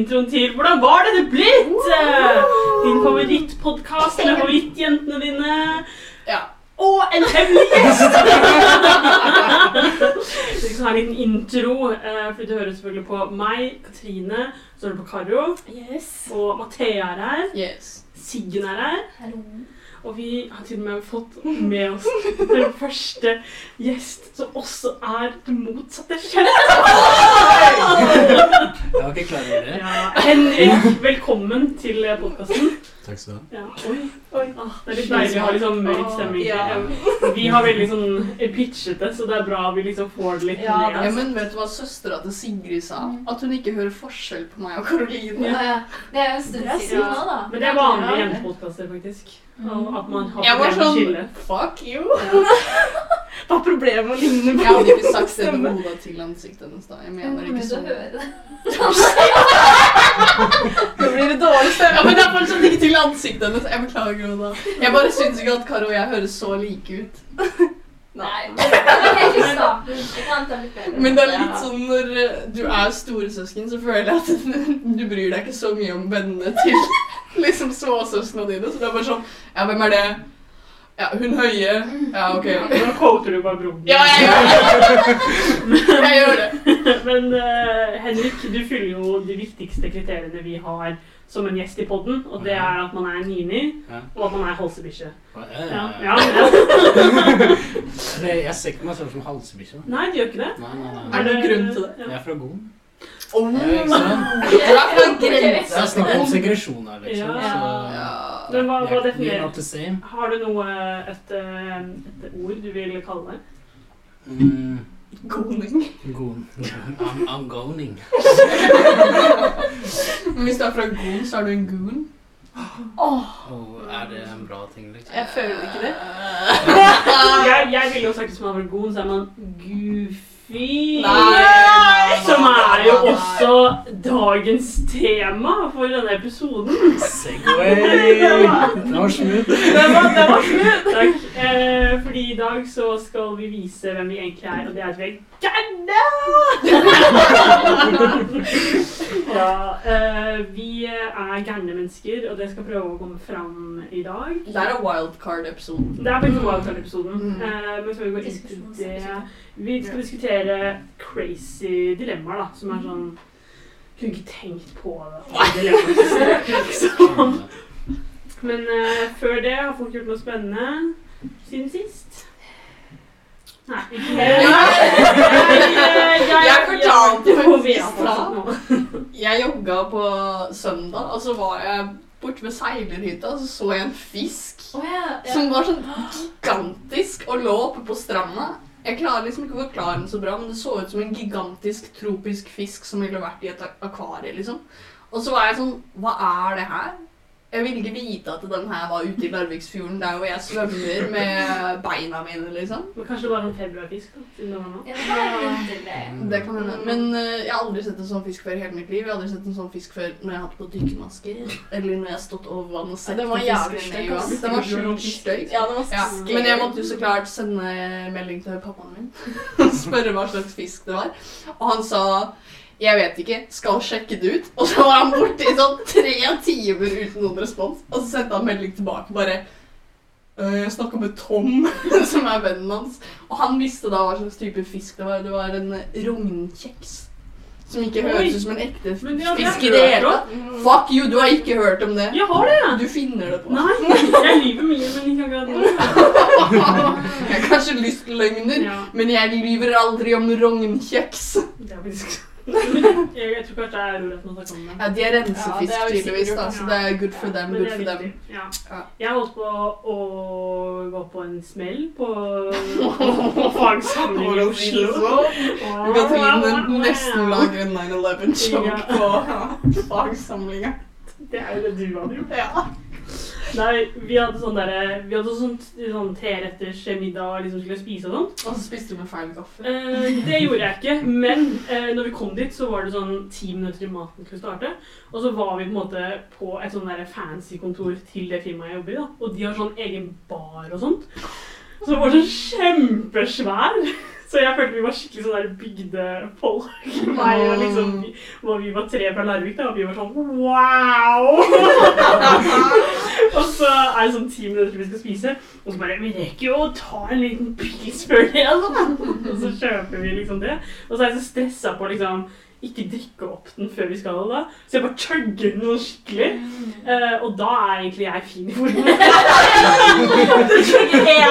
introen til Hvordan var det det blitt? Eh, Din favorittpodkast med favorittjentene dine. Ja. Og en hemmelig gjest! Vi skal ha en liten intro, for du hører selvfølgelig på meg, Katrine, så er du på Karo, Yes. og Mathea er her, Yes. Siggen er her, Hallo. Og vi har til og med fått med oss den første gjest som også er det motsatte kjønn. Jeg var ikke klar over det. Ja, Henrik, velkommen til podkasten. Takk skal du ha. Ja. Oi, oi. Ah, det er litt deilig å ha litt sånn mørk stemning. Ja. Vi har veldig sånn pitchete, så det er bra vi liksom får det litt Ja, Ja, ned. men vet du hva søstera til Sigrid sa? At hun ikke hører forskjell på meg og Karoline. Ja. Det er jo en stund siden nå, da. Men det er vanlige jentepodkaster, faktisk. Og at man har Jeg var sånn skille. Fuck you. Hva er problemet med å ligne Jeg hadde ikke sagt det med hodet til ansiktet hennes da. Jeg mener ikke sånn. Nå blir det dårlig stemme. Ja, men det er fortsatt ikke til ansiktet hennes. Jeg beklager, Oda. Jeg bare syns ikke at Karo og jeg høres så like ut. Nei, det helt i starten. Det kan ta litt bedre. Men det er litt sånn når eh, du er storesøsken, så føler jeg at du bryr deg ikke så mye om vennene til liksom småsøsknene dine. Så det er bare sånn Ja, hvem er det? Ja, hun høye. Ja, OK. Nå quoter du bare broren din. Ja, jeg gjør det. Jeg gjør det. Men uh, Henrik, du fyller jo de viktigste kriteriene vi har som en gjest i podden, og det er at man er nini, Ja. og at man er halsebikkje. Ja, Ja. Det- Jeg ser ikke meg selv som halsebikkje. Nei, du gjør ikke det. Nei, nei, Er nei. det noen grunn til det? Jeg er fra Gom. Oh, jeg ikke sant? Du er fra Det er grensa. snakk om segresjon her, liksom. Ja. Så Ja. Men hva, hva definerer. Har du noe, et, eh, et ord du vil kalle det? Mm, Goning. Gon. I'm, I'm goning. Men hvis du er fra Gon, så er du en goon. Åh, oh. er det en bra ting, liksom? Jeg føler ikke det. Jeg, jeg ville jo sagt hvis man er gon, så er man goofy. Nei. Som er jo også dagens tema for denne episoden. Segway! Det var smooth. Det var, det var slutt! Takk. Eh, fordi i dag så skal vi vise hvem vi egentlig er, og det er at vi er gærne! ja, eh, vi er gærne mennesker, og det skal prøve å komme fram i dag. Det er wildcard-episoden. Det er faktisk wildcard-episoden. Mm. Eh, men før vi går inn til det Vi skal diskutere crazy dilemmaer, da. Som er sånn Kunne ikke tenkt på det. Dilemmaer. Liksom. Men uh, før det har folk gjort noe spennende siden sist. Nei. ikke Jeg- jeg- jeg fortalte jeg- faktisk da. Jeg jogga på søndag, og så var jeg borte ved seilerhytta, og så så jeg en fisk oh, ja. ja. som var sånn gigantisk og lå oppe på stranda. Jeg klarer liksom ikke å forklare den så bra, men det så ut som en gigantisk tropisk fisk som ville vært i et ak- akvarie, liksom. Og så var jeg sånn Hva er det her? Jeg ville ikke vite at den her var ute i Larviksfjorden, der hvor jeg svømmer med beina mine, liksom. Men kanskje det var en februarfisk, da. Ja, det kan hende. Men uh, jeg har aldri sett en sånn fisk før i hele mitt liv. Jeg har aldri sett en sånn fisk før når jeg har hatt på dykkermasker. Eller når jeg har stått over vann og sett Ja, den var på jævlig støy. stygg, i vann. Den var sjukt stygg. Ja, det var Ja, men jeg måtte jo så klart sende melding til pappaen min og spørre hva slags fisk det var. Og han sa jeg vet ikke, skal sjekke det ut. Og så var han borte i sånn tre timer uten noen respons. Og så sendte han melding tilbake bare «Øh, Jeg snakka med Tom, som er vennen hans. Og han visste da hva slags type fisk det var. Det var en rognkjeks. Som ikke høres ut som en ekte fisk i det hele tatt. Fuck you, du har ikke hørt om det. Jeg har det! Du finner det på. Nei, jeg lyver mye, men ikke akkurat nå. Jeg har kanskje lystløgner, Ja. men jeg lyver aldri om rognkjeks. Jeg, jeg tror kanskje jeg er urett å snakke om det. Ja, de er rensefisk Ja, det er tydeligvis, da, så det er good for them, good for dem. Jeg holdt på å gå på en smell på, på fagsamling i Oslo. Katrine nesten lager en 9-11-joke Ja. på fagsamlinga. Det er jo det du hadde gjort. Ja. Nei, vi hadde sånn derre Vi hadde sånn, sånn treretters middag liksom skulle spise og sånt. Og så spiste du med feil gaffel. Eh, det gjorde jeg ikke, men eh, når vi kom dit, så var det sånn ti minutter til maten skulle starte. Og så var vi på en måte på et sånn der fancy kontor til det firmaet jeg jobber i. da. Og de har sånn egen bar og sånt. Så det var sånn kjempesvær. Så jeg følte vi var skikkelig sånn der bygdefolk. Meg og liksom vi, og vi var tre fra Larvik, da, og vi var sånn wow! og så er det sånn ti minutter til vi skal spise, og så bare Vi rekker jo å ta en liten pils før det, altså. Og så kjøper vi liksom det. Og så er jeg så stressa på liksom ikke drikke opp den før vi skal da. Så jeg bare chugger den sånn skikkelig. Uh, og da er egentlig jeg fin i formen. ja,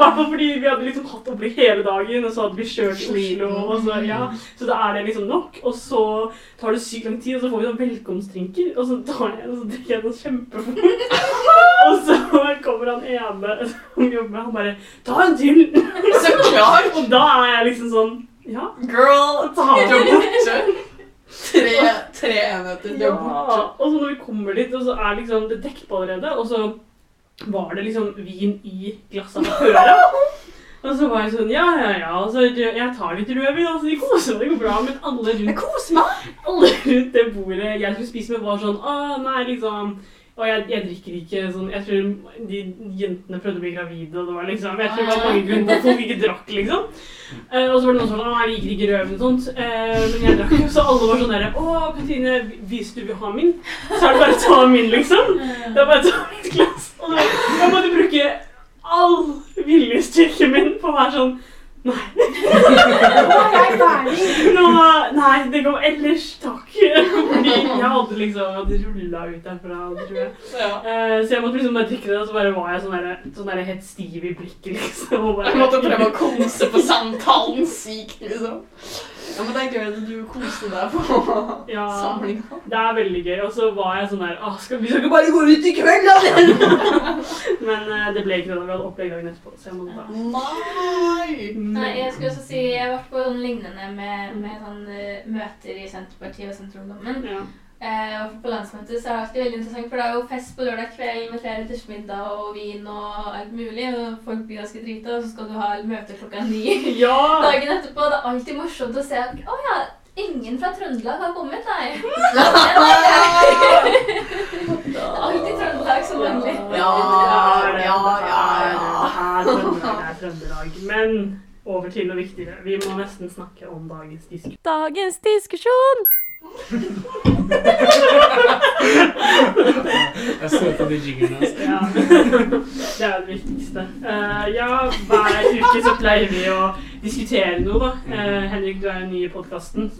hvert fall fordi vi hadde liksom hatt opplegg hele dagen, og så hadde vi kjørt til Oslo. Og så, ja, så da er det liksom nok. Og så tar det sykt lang tid, og så får vi sånn velkomstdrinker. Og så tar jeg og så drikker jeg den kjempefort. Og så kommer han ene som jobber med, han bare 'Ta en til!' Så klart! Og da er jeg liksom sånn Ja. Girl, ta du er borte. Tre, tre enheter, du er borte. Og så når vi kommer dit, og så er liksom det dekket på allerede, og så var det liksom vin i glassene fra før. Og så var jeg sånn Ja, ja, ja. Og så jeg tar litt rødvin, altså. De koser meg, det går bra. Men alle Jeg rundt, koser meg. alle rundt det bordet jeg skulle spise med, var sånn Å, nei, liksom og jeg, jeg drikker ikke sånn Jeg tror de jentene prøvde å bli gravide, og det var liksom Jeg tror det var mange grunner til at folk ikke drakk, liksom. Uh, og så var det noen sånn Å, jeg liker ikke rødvin og sånt. Uh, men jeg drakk jo, så alle var sånn derre Å, Katrine, hvis du vil ha min, så er det bare å ta min, liksom. Det er bare å ta mitt glass. Og så, jeg måtte bruke all viljestyrken min på å være sånn Nei. Nå, nei, det går ellers, takk. Fordi jeg hadde liksom rulla ut derfra, tror jeg. Ja. Eh, så jeg måtte liksom bare drikke det, og så bare var jeg sånn der, sånn der helt stiv i blikket, liksom. Jeg måtte prøve å konse på samtalen sykt, liksom. Ja, men det er gøy at du koste deg på Ja. samlinga. Det er veldig gøy. Og så var jeg sånn der Å, skal vi ikke bare gå ut i kveld, da? Men uh, det ble ikke det. da Vi hadde opplegg dagen etterpå. Så jeg måtte bare Nei! Nei, jeg skulle også si Jeg har vært på sånn lignende med, med sånn, uh, møter i Senterpartiet og Senterungdommen. ja. Eh, og på landsmøtet så er det alltid veldig interessant, for det er jo fest på lørdag kveld med flere retters middag og vin og alt mulig, og folk blir ganske drita, og så skal du ha møte klokka ni ja! dagen etterpå. Det er alltid morsomt å se at å ja, ingen fra Trøndelag har kommet, nei. Det er alltid Trøndelag som vanlig. Ja, ja, ja, ja. Trøndelag. Men over til noe viktigere. Vi må nesten snakke om dagens diskusjon. Dagens diskusjon! Jeg så på de jinglene. altså. Ja. Det er det viktigste. Uh, ja, hver uke så pleier vi å diskutere noe, da. Uh, Henrik, du er jo ny i podkasten.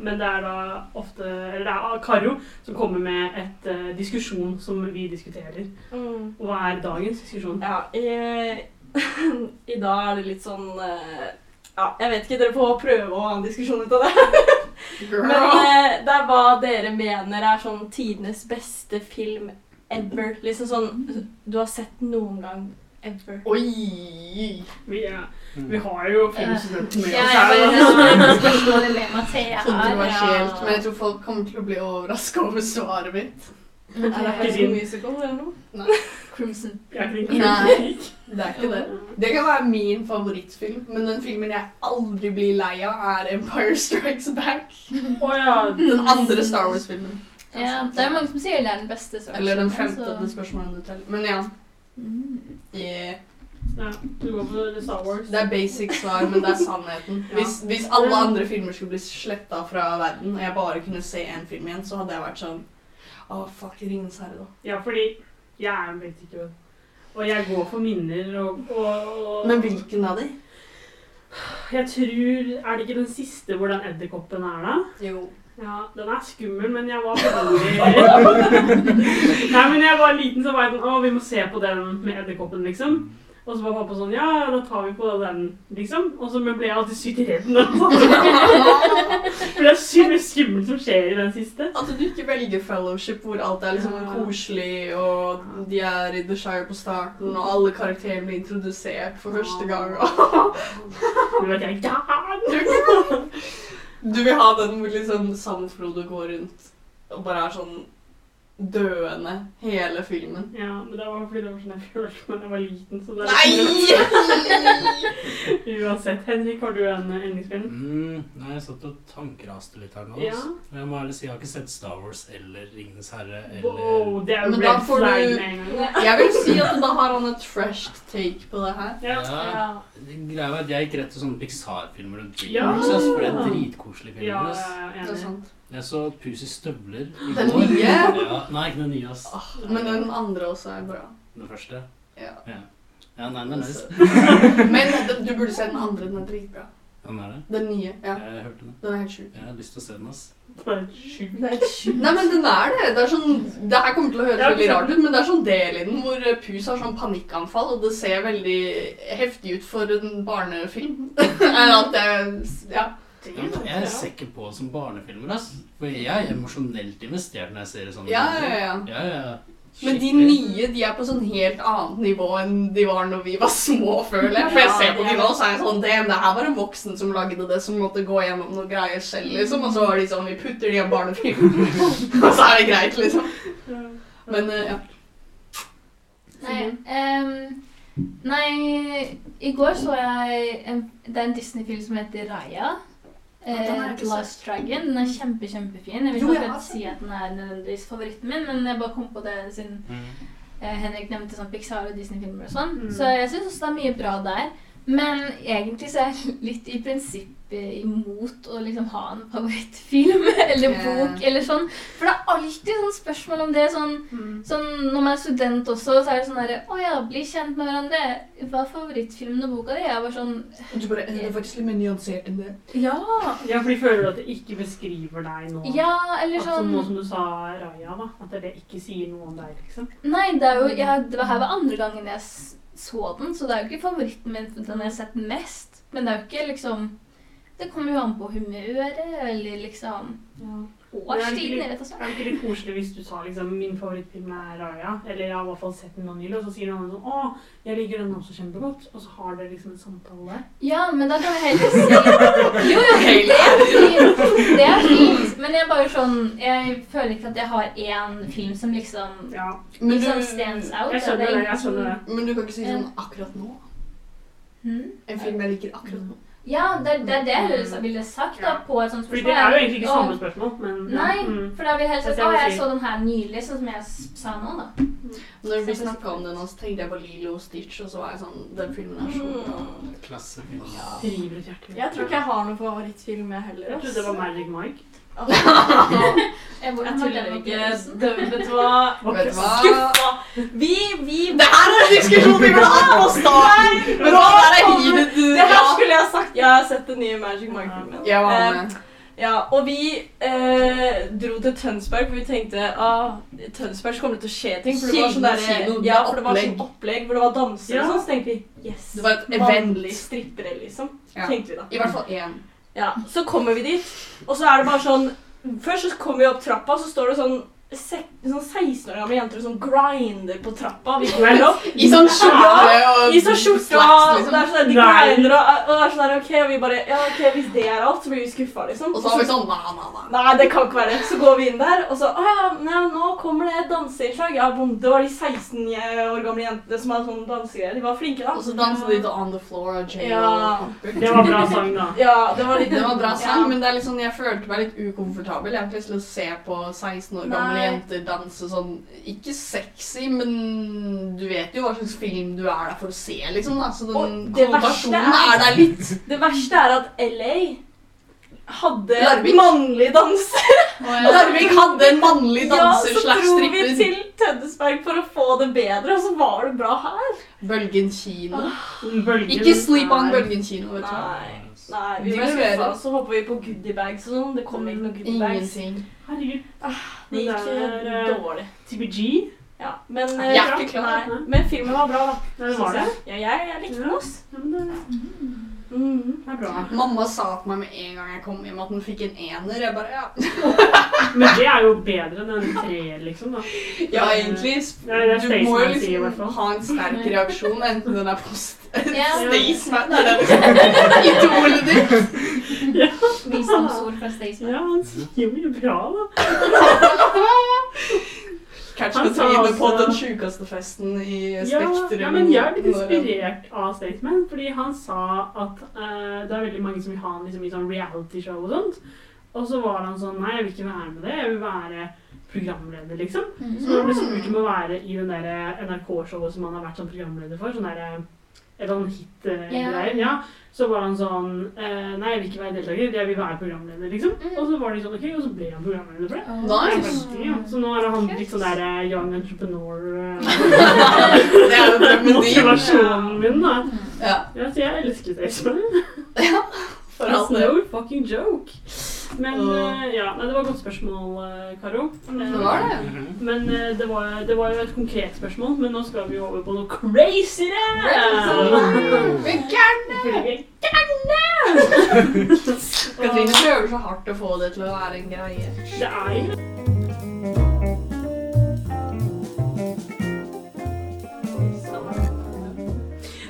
men det er da ofte Eller det er Karo som kommer med et eh, diskusjon som vi diskuterer. Mm. Og hva er dagens diskusjon? Ja, i, i dag er det litt sånn eh, Ja, jeg vet ikke, dere får prøve å ha en diskusjon ut av det. Men Girl. eh, det er hva dere mener er sånn tidenes beste film ever. Liksom sånn du har sett noen gang ever. Oi! Vi, er, vi har jo filmstudenter med Ja, oss her. Kontroversielt, men jeg tror folk kommer til å bli overraska over svaret mitt. Er det High. School Musical eller noe? Nei. Crimson. Ikke Nei. Det er ikke det. Det kan være min favorittfilm, men den filmen jeg aldri blir lei av, er Empire Strikes Back. Oh, ja. Den andre Star Wars-filmen. Ja, det er mange som sier det er den beste. Star Eller den femte, så- det du teller. Men ja. Mm. yeah. ja. Du går for Star Wars. Det er basic svar, men det er sannheten. Hvis, hvis alle andre filmer skulle bli sletta fra verden, og jeg bare kunne se én film igjen, så hadde jeg vært sånn Å, fuck, Ringenes herre, da. Ja, fordi jeg er en basiker. Og jeg går for minner og, og, og Men hvilken av de? Jeg tror Er det ikke den siste hvor den edderkoppen er, da? Jo. Ja, Den er skummel, men jeg var veldig Nei, men jeg var liten, så var jeg sånn Å, vi må se på den med edderkoppen, liksom. Og så var pappa sånn Ja, da tar vi på den, liksom. Og så ble jeg alltid sykt redd. når. For det er sykt mye skummelt som skjer i den siste. At du ikke velger fellowship hvor alt er liksom Ja. koselig, og de er i The Shire på starten, og alle karakterene blir introdusert for første gang. Du vet jeg ja. Du vil ha den hvor liksom Sam og Frodo går rundt og bare er sånn døende hele filmen. Ja, men det var fordi det var sånn jeg følte da jeg var liten. Så det er Nei! Uansett. Henrik, har du en yndlingsfilm? Mm, nei, jeg satt og tankraste litt her nå. Ja. altså. Og Jeg må ærlig si jeg har ikke sett Star Wars eller Ringenes herre eller Wow, det er jo Men da får du-. Jeg vil si at da har han et fresh take på det her. Ja. Ja. Det Greia er at Jeg gikk rett til sånne Pixar-filmer og Ja. Dreamworks, ja. for det er dritkoselige filmer. Ja, ja, ja, er Jeg så Pus i støvler i Den går. nye? Ja, nei, ikke den nye, ass. Åh, men den andre også er bra. Den første. Ja. Ja, nei, den er nice. Men den- du burde se den andre. Den er dritbra. Den er det. Den nye. Ja, Jeg hørte den. den er helt sjuk. Jeg har lyst til å se den, ass. Den. Det er sjukt. Nei, men den er det. Det er sånn Det her kommer til å høres Jeg veldig rart ut, men det er sånn del i den hvor eh, Pus har sånn panikkanfall, og det ser veldig heftig ut for en barnefilm. er at det Ja. Ja, men jeg ser ikke på det som barnefilmer, ass. For jeg er emosjonelt investert når jeg ser sånne Ja, ja, ja. ja, ja. Men de nye de er på sånn helt annet nivå enn de var når vi var små, føler jeg. For jeg ser på det de er nå, så er jeg sånn Damn, det her var en voksen som lagde det, som måtte gå gjennom noe greier selv, liksom. Og så var de sånn Vi putter de i en barnefilm, og så er det greit, liksom. Men eh, ja. Nei, um, nei, i går så jeg en, Det er en Disney-film som heter Raya. Eh, ikke Last Dragon. Den er kjempe, kjempefin. Jeg vil Jo, ikke jeg si at den er nødvendigvis favoritten min, men jeg bare kom på det siden Mm. eh, Henrik nevnte sånn Pixar og Disney-filmer og sånn. Mm. Så jeg syns også det er mye bra der. Men egentlig så er jeg litt i prinsippet imot å liksom ha en favorittfilm eller bok bok eller sånn. For det er alltid sånn spørsmål om det. Sånn, Mm. sånn når man er student også, så er det sånn derre Å ja, bli kjent med hverandre. Hva er favorittfilmen og boka di? Jeg var sånn Du bare Det er faktisk litt mer nyansert enn det. Ja! Ja, fordi føler du at det ikke beskriver deg nå? Ja, eller At sånn, nå sånn som du sa Raja, da. At det, det ikke sier noe om deg, liksom. Nei, det er jo jeg, Det var her var andre gangen jeg så den, så det er jo ikke favoritten min den jeg har sett mest. Men det er jo ikke liksom Det kommer jo an på humøret, eller liksom årstiden. Jeg vet Er ikke. det ikke litt koselig hvis du sa liksom min favorittfilm er Raja? Eller jeg har i hvert fall sett den nå nylig, og så sier noen sånn Å, jeg liker den også kjempegodt. Og så har dere liksom en samtale der. Ja, men da kan jeg heller si Jo, jo, det er fint. Det er fint. Men jeg er bare sånn Jeg føler ikke at jeg har én film som liksom Ja, Men liksom du, stands out. jeg skjønner Det det. Jeg skjønner det. men du kan ikke si sånn akkurat nå. Hmm? En film jeg liker akkurat nå. Ja, det er det, er det jeg ville- ville sagt da, på et sånt Fordi spørsmål. det er jo egentlig ikke samme spørsmål, men ja. Nei, Mm. for da vil helst hva å, jeg så den her nylig, sånn som jeg sa nå, da. Når vi snakka om den, så tenkte jeg på Lilo og Stitch, og så var jeg sånn Den filmen er så. Mm. Klassefilm. Driver et hjerte. Jeg tror ikke jeg har noen favorittfilm, jeg heller. Jeg trodde det var Magic Mike. Jeg, Jeg tuller ikke. Det, vet du hva? Skuffa! Vi, vi Det her er en diskusjon vi burde hatt på starten! Men nå er det her skulle jeg ha sagt. Jeg har sett den nye Magic Mike-filmen. Var Eh. Ja, og vi eh, dro til Tønsberg, for vi tenkte ah, Tønsberg så kommer det til å skje ting. For det var sånn der, ja, for det var sånn opplegg. opplegg hvor det var dansere Ja. og sånn. Så tenkte vi yes, Det var et event. strippere, liksom. Ja. Tenkte vi da. I hvert fall én. Ja, Så kommer vi dit, og så er det bare sånn Først så kommer vi opp trappa, så står det sånn, sånn 16 år gamle jenter som grinder på trappa. Vi går opp. I sånn skjorte og I sånn skjorte og det er liksom. sånn, de grinder og, og det er sånn ok, og vi bare Ja, ok, hvis det er alt, så blir vi skuffa, liksom. Og så var vi sånn nei, nei, nei. Nei, det kan ikke være det. Så går vi inn der, og så Å ja, nei, nå kommer det et danseinnslag. Ja, bom, det var de 16 år gamle jentene som hadde sånn dansegreier. De var flinke, da. Og så danset de til On The Floor og Jay Ja. Det var bra sang, da. Ja, det var litt Det var bra sang, ja. men det er litt sånn, jeg følte meg litt ukomfortabel. Jeg har ikke lyst til å se på 16 år gamle Nei. Jenter danse sånn Ikke sexy, men du vet jo hva slags film du er der for å se, liksom. da. Så den konnotasjonen er- er der litt. Det verste er at LA hadde Larvik. mannlig danser. Larvik hadde en mannlig danser Ja, så slash dro vi til Tønnesberg for å få det bedre, og så var det bra her. Bølgen kino. Bølgen Ikke sleep on Bølgen kino, vet du. Nei, nei vi ble skuffa. Så hoppa vi på goodiebags og sånn. Det kom ikke noe goodiebags. Herregud. Det gikk Det er, eh, dårlig. TBG. Ja, men, Jeg eh, er ikke klar. men filmen var bra, da. Det var det. Ja, jeg, jeg likte den. ass. Det er bra. Mamma sa til meg med en gang jeg kom hjem at den fikk en ener. Jeg bare ja. Men det er jo bedre enn en treer, liksom. da. Ja, egentlig. Er Du må jo liksom ha en sterk reaksjon, enten den er post... Yeah. Staysman er det idolet ditt. Visdomsord fra Staysman. Ja, han sier jo mye bra, da. Inne på også- den sjukeste festen i Spektrum. ja, men jeg er litt inspirert av Statement, fordi han sa at uh, det er veldig mange som vil ha han liksom, i sånn reality-show og sånt. Og så var han sånn Nei, jeg vil ikke være med det. Jeg vil være programleder, liksom. Mm. Så når han ble spurt om å være i den der NRK-showet som han har vært som programleder for, sånn derre et eller annet hit-greier, ja, så var han sånn eh, Nei, jeg vil ikke være deltaker, jeg vil være programleder, liksom. Mm. Og så var de sånn OK, og så ble han programleder for det. Nice. Ja, så nå er han litt sånn der eh, young entrepreneur eh, Det er jo. Motivasjonen min, da. Ja, Ja, så jeg elsker Statement. for all del. no fucking joke. Men og... eh, ja, nei, det var et godt spørsmål, eh, Karo. Det var det. Mhm. Men eh, det, var, det var jo et konkret spørsmål, men nå skal vi over på noe crazyere! Er vi er gærne! Katrine prøver så hardt å få det til å være en greie. Det er jo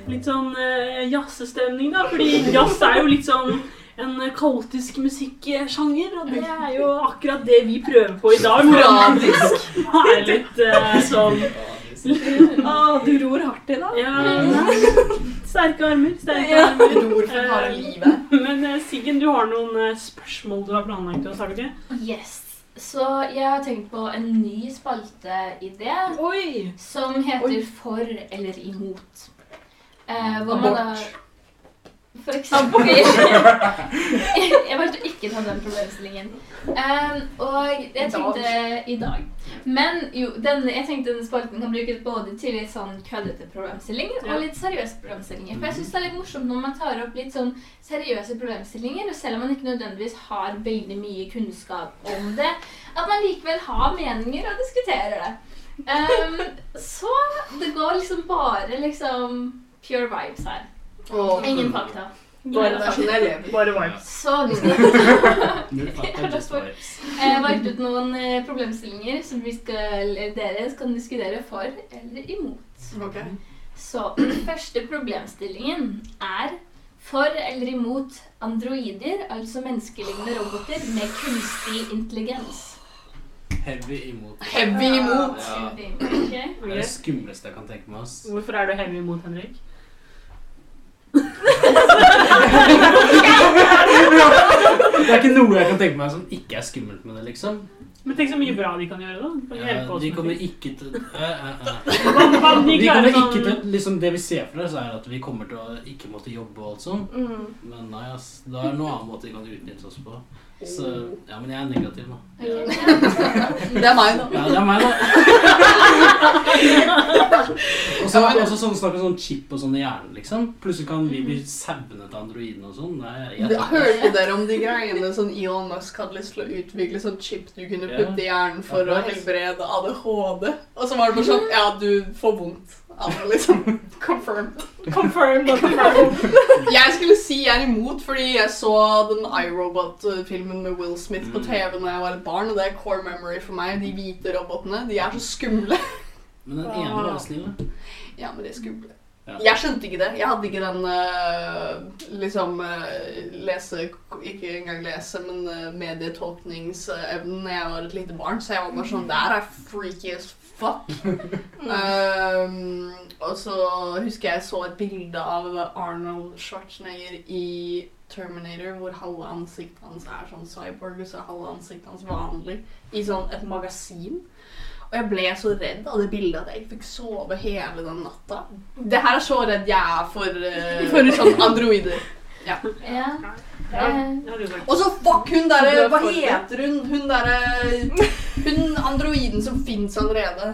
Litt sånn uh, jazzestemning, da. Fordi jazz er jo litt sånn en kaotisk musikksjanger, og det er jo akkurat det vi prøver på i dag. Sporadisk. Er litt uh, sånn Å, du ror hardt i dag. Ja, sterke armer. Sterke Ja. armer. Ror for harde livet. Men uh, Siggen, du har noen uh, spørsmål du har planlagt å du ikke? Yes. Så jeg har tenkt på en ny spalteidé det, som heter Oi. For eller imot. Eh, hvor man da Abort. For eksempel Jeg valgte å ikke ta den problemstillingen. Um, og jeg tenkte i dag. Men jo, den, jeg tenkte denne spalten kan brukes både til litt sånn køddete problemstillinger og litt seriøse problemstillinger. For jeg syns det er litt morsomt når man tar opp litt sånn seriøse problemstillinger, og selv om man ikke nødvendigvis har veldig mye kunnskap om det, at man likevel har meninger og diskuterer det. Um, så det går liksom bare liksom pure vibes her. Og Ingen fakta. bare lever. Bare vibes. Så jeg har valgt ut noen eh, problemstillinger som vi skal, dere skal diskutere for eller imot. Ok. Så den første problemstillingen er for eller imot androider, altså menneskelignende roboter med kunstig intelligens. Heavy imot. Heavy imot. Ja. Ok? Det er det skumleste jeg kan tenke meg. Hvorfor er du heavy imot, Henrik? Det er ikke noe jeg kan tenke meg som ikke er skummelt med det, liksom. Men tenk så mye bra de kan gjøre, da. De kan Ja, de kommer ikke til eh, eh, eh. De kommer sånn- ikke til liksom Det vi ser for oss, er at vi kommer til å ikke måtte jobbe og alt sånt. Mm. Men nei, ass. Det er noe annet måte de kan utnytte oss på. Så ja, men jeg er negativ, da. Det er meg, da. Ja, det er meg, da. Og så har vi også sånn snakk om sånn chip og sånn i hjernen, liksom. Plutselig kan vi bli sauene til androidene og sånn. Det- Hørte dere om de greiene sånn Elon Musk hadde lyst til å utvikle sånn chip du kunne putte i hjernen for Ja, å helbrede ADHD? Og så var det bare sånn Ja, du får vondt det, liksom. Confirmed. Confirmed og confirmed. Jeg skulle si jeg er imot, fordi jeg så den iRobot-filmen med Will Smith på Mm. TV da jeg var et barn, og det er core memory for meg. De hvite robotene. De er så skumle. Men den ene var snill, da. Ja, men de er skumle. Ja. Jeg skjønte ikke det. Jeg hadde ikke den uh, liksom uh, lese Ikke engang lese, men uh, medietolkningsevnen da jeg var et lite barn. Så jeg var bare sånn Der er freaky as fuck. um, og så husker jeg så et bilde av Arnold Schwarzenegger i Terminator, hvor halve ansiktet hans er sånn cyborg, og så er halve ansiktet hans vanlig, i sånn et magasin. Og jeg ble så redd av det bildet at jeg ikke fikk sove hele den natta. Det her er så redd jeg er for, uh, for sånn androider. Ja. Ja, ja. sagt. Og så fuck hun derre er Hva heter hun? Hun derre Hun androiden som fins allerede.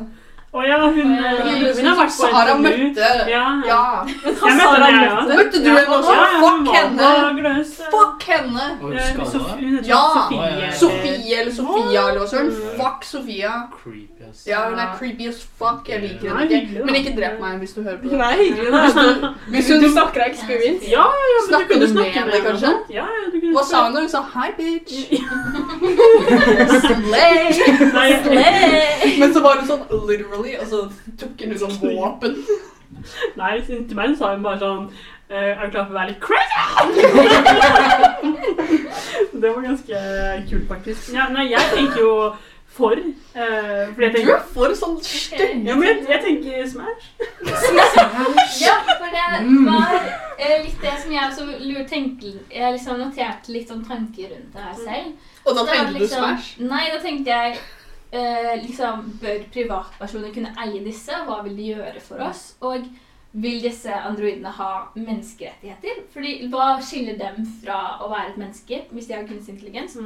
Å ja, hun, ja. eh, hun har vært på Sara møtte Ja, ja. Jeg møtte henne, jeg. Møtte du henne også? Ja, ja, Fuck henne! Fuck henne! Hun Hun heter Ja. Sofie. Sofie eller Sofia eller hva søren. Mm. Fuck Sofia. Ja, hun er creepy as fuck. Jeg liker henne ikke. Men ikke drep meg hvis du hører på det. Nei, hyggelig. Hvis du, hun snakker av experience. Ja, ja, men Snakker du kunne snakke med henne, kanskje? Ja, ja, du kunne Hva sa hun da? Hun sa 'hi, bitch'. Slay! Slay! Men så var det sånn literally, og så tok hun ut sånn våpen. nei, til meg sa hun bare sånn eh, Er du klar for å være litt crazy? det var ganske kult, faktisk. Ja, nei, jeg tenker jo for. Uh, fordi jeg Du er for sånn stygg Ja, men jeg, jeg tenker Smash. Smash. Ja, for det Mm. var uh, litt det som jeg også tenke Jeg liksom noterte litt sånn tanker rundt det her selv. Og da tenkte liksom, tenkte du liksom- Smash? Nei, da tenkte jeg eh, liksom Bør privatpersoner kunne eie disse? Hva vil de gjøre for oss? Og vil disse androidene ha menneskerettigheter? Fordi Hva skiller dem fra å være et menneske hvis de har kunstig intelligens?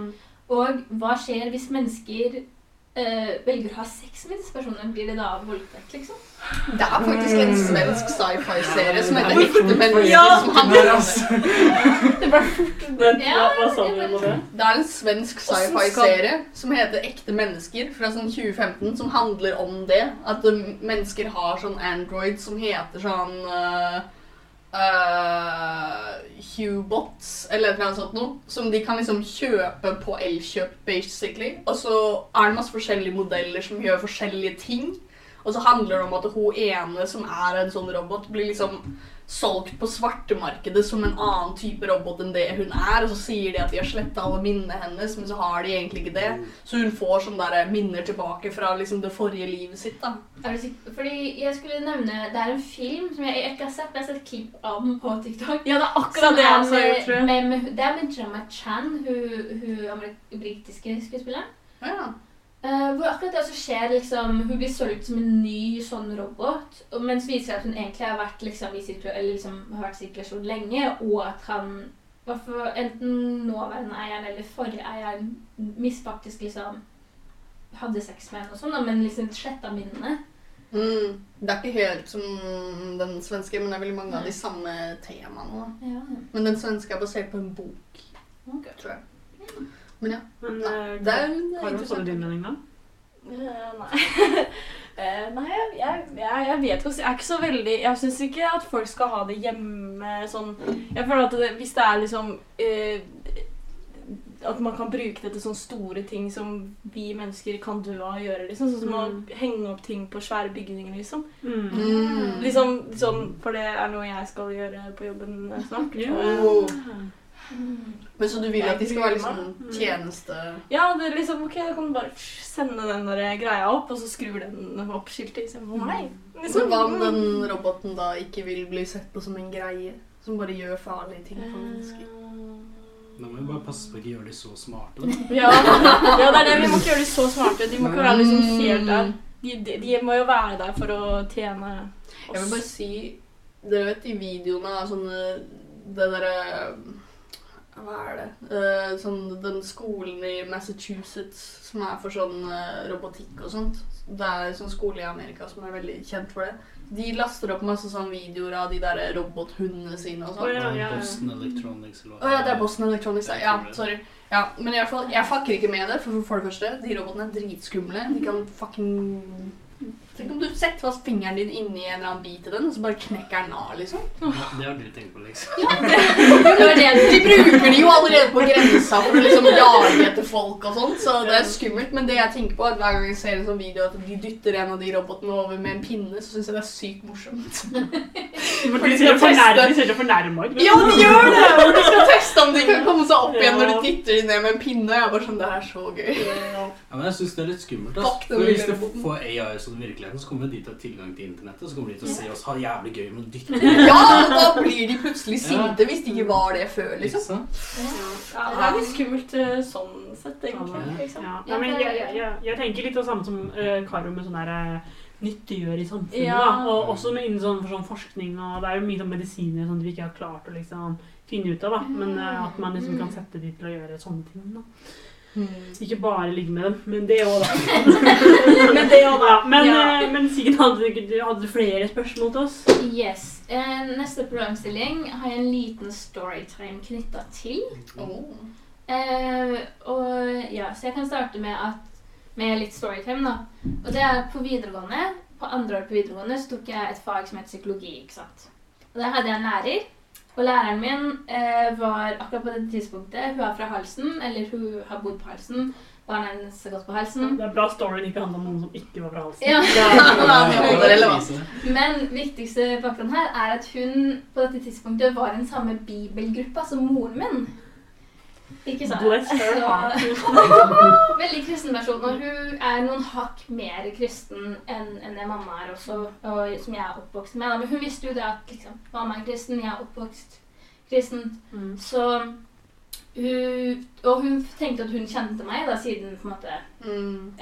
Og hva skjer hvis mennesker eh, velger å ha sex med disse personene? Blir det da voldtekt, liksom? Det er faktisk en svensk sci-fi-serie som heter Ekte mennesker. Ja. som handler om det. Det ble fort den, Ja, det? Er en svensk sci-fi-serie som heter Ekte mennesker fra sånn 2015, som handler om det. At mennesker har sånn Android som heter sånn uh, uh, Hubots, eller noe sånt noe. Som de kan liksom kjøpe på Elkjøp, basically. Og så er det masse forskjellige modeller som gjør forskjellige ting. Og så handler det om at hun ene som er en sånn robot, blir liksom solgt på svartemarkedet som en annen type robot enn det hun er. Og så sier de at de har sletta alle minnene hennes, men så har de egentlig ikke det. Så hun får sånne der minner tilbake fra liksom det forrige livet sitt. da. Fordi jeg skulle nevne Det er en film som jeg, ikke har sett, men jeg har sett klipp av den på TikTok. Ja, det er akkurat det jeg også har gjort, tror jeg. med, med, det er med Jemma Chan, hun, hun britiske skuespilleren. Ja. Eh, hvor akkurat det også skjer, liksom, Hun blir solgt som en ny sånn robot, mens viser seg at hun egentlig har vært, liksom, i liksom, har vært i lenge, og at han enten nåværende eieren eller forrige eieren misfaktisk liksom hadde sex med henne og sånn, men liksom sletta minnene. Mm. Det er ikke helt som den svenske, men det er veldig mange av de samme temaene. Ja. Men den svenske er basert på en bok, okay. tror jeg. Men ja, Men det eh, er har du er interessant. din mening, da? Eh, nei. Eh, nei, jeg, jeg, jeg, vet jo Jeg er ikke så veldig Jeg syns ikke at folk skal ha det hjemme sånn Jeg føler at det, hvis det er liksom uh, At man kan bruke det til sånne store ting som vi mennesker kan dø av å gjøre. liksom Sånn som Mm. å henge opp ting på svære bygninger, liksom. Mm. Mm. Liksom sånn, For det er noe jeg skal gjøre på jobben snart. Yeah. Eh, Oh. Men så du vil at de skal være liksom tjeneste... Ja, det er liksom, ok, da kan du bare sende den der greia opp, og så skrur den opp skiltet istedenfor meg. Men hva om den roboten da ikke vil bli sett på som en greie? Som bare gjør farlige ting for mennesker? Da må vi bare passe på å ikke gjøre de så smarte. Da. Ja, ja, det er det. Vi må ikke gjøre de så smarte. De må ikke være liksom helt der. De, de, de må jo være der for å tjene oss. Jeg vil bare si Dere vet de videoene av sånne Det derre Hva er det? uh, sånn, den skolen i Massachusetts som er for sånn uh, robotikk og sånt. Det er en sånn skole i Amerika som er veldig kjent for det. De laster opp masse sånn videoer av de der robothundene sine og sånn. Oh, ja, ja, ja. Boston Electronics eller oh, ja, det er Boston Electronics. Ja, sorry. Ja, men i hvert fall, jeg fucker ikke med det, for for det første, de robotene er dritskumle. De kan fucking Tenk om du setter fast fingeren din inni en eller annen bit i den, og så bare knekker den av, liksom. Ja, det har du tenkt på, liksom. Det var det De bruker den jo allerede på grensa for å liksom jage etter folk og sånt, så det er skummelt. Men det jeg tenker på, er at hver gang jeg ser en sånn video at de dytter en av de robotene over med en pinne, så syns jeg det er sykt morsomt. For de ser fornærme- de ser så ut. Ja, de gjør det! Og de skal teste om de kan komme seg opp igjen når de dytter de ned med en pinne. Og jeg er bare sånn, det er så gøy. Ja. Ja, men jeg syns det er litt skummelt. For hvis du får AI som i virkeligheten, så kommer de til å ha tilgang til internettet. Så kommer de til å se oss ha jævlig gøy med å dytte. Ja, da blir de plutselig sinte hvis de ikke var det før, liksom. Ja, det er litt skummelt eh, sånn sett, egentlig. Ja. Liksom. Ja. Ja, men jeg, jeg, jeg, tenker litt det samme som uh, Karo med sånn der eh, nyttiggjør i samfunnet. Ja. Da. Og også med innen sånn, for sånn forskning. Og det er jo mye sånn medisiner sånn, vi ikke har klart å liksom, finne ut av. Da. Men uh, at man liksom kan sette de til å gjøre sånne ting. Da. Ikke bare ligge med dem, men det òg, da. men det også, da. Men, Ja. eh, men Siggen, hadde, du- hadde du flere spørsmål til oss? Yes. Eh, neste programstilling har jeg en liten storytime knytta til. Oh. Eh, og ja, Så jeg kan starte med, at, med litt storytime. da. Og det er på videregående. På andre år på videregående så tok jeg et fag som het psykologi. ikke sant? Og Der hadde jeg en lærer. Og læreren min eh, var akkurat på dette tidspunktet Hun er fra Halsen, eller hun har bodd på Halsen. Barna hennes har gått på Halsen. Det er bra storyen ikke handler om noen som ikke var fra halsen. Ja. Ja. Men viktigste faktoren her er at hun på dette tidspunktet var i den samme bibelgruppa som moren min. Ikke sant? Bless her heart. Veldig kristen versjon. Og hun er noen hakk mer kristen enn enn det mamma er også, og som jeg er oppvokst med. Men hun visste jo det at liksom, mamma er kristen, jeg er oppvokst kristen. Mm. Så hun Og hun tenkte at hun kjente meg, da, siden på en måte Mm.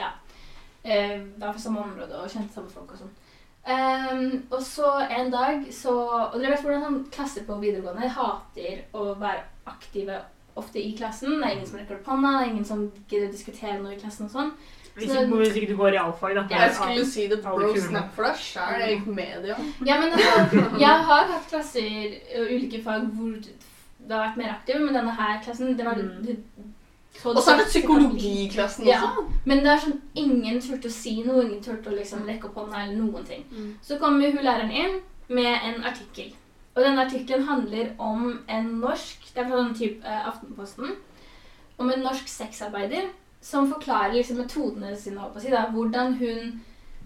eh, var fra samme område og kjente samme folk og sånn. Um, og så en dag så Og dere vet hvordan sånn klasser på videregående hater å være aktive ofte i klassen. Det er ingen som rekker opp hånda, det er ingen som gidder å diskutere noe i klassen og sånn. Hvis ikke, hvis ikke du går realfag, da. Jeg skulle si det bro snap for deg sjæl. Jeg gikk media. Ja, men altså, jeg har hatt klasser og ulike fag hvor det har vært mer aktive, men denne her klassen det var Mm. det, Og så er det psykologiklassen også. Ja, men det er sånn ingen turte å si noe, ingen turte å liksom rekke opp hånda eller noen ting. Mm. Så kommer hun læreren inn med en artikkel. Og denne artikkelen handler om en norsk Det er fra sånn type eh, Aftenposten. Om en norsk sexarbeider som forklarer liksom metodene sine. på Si, da, hvordan hun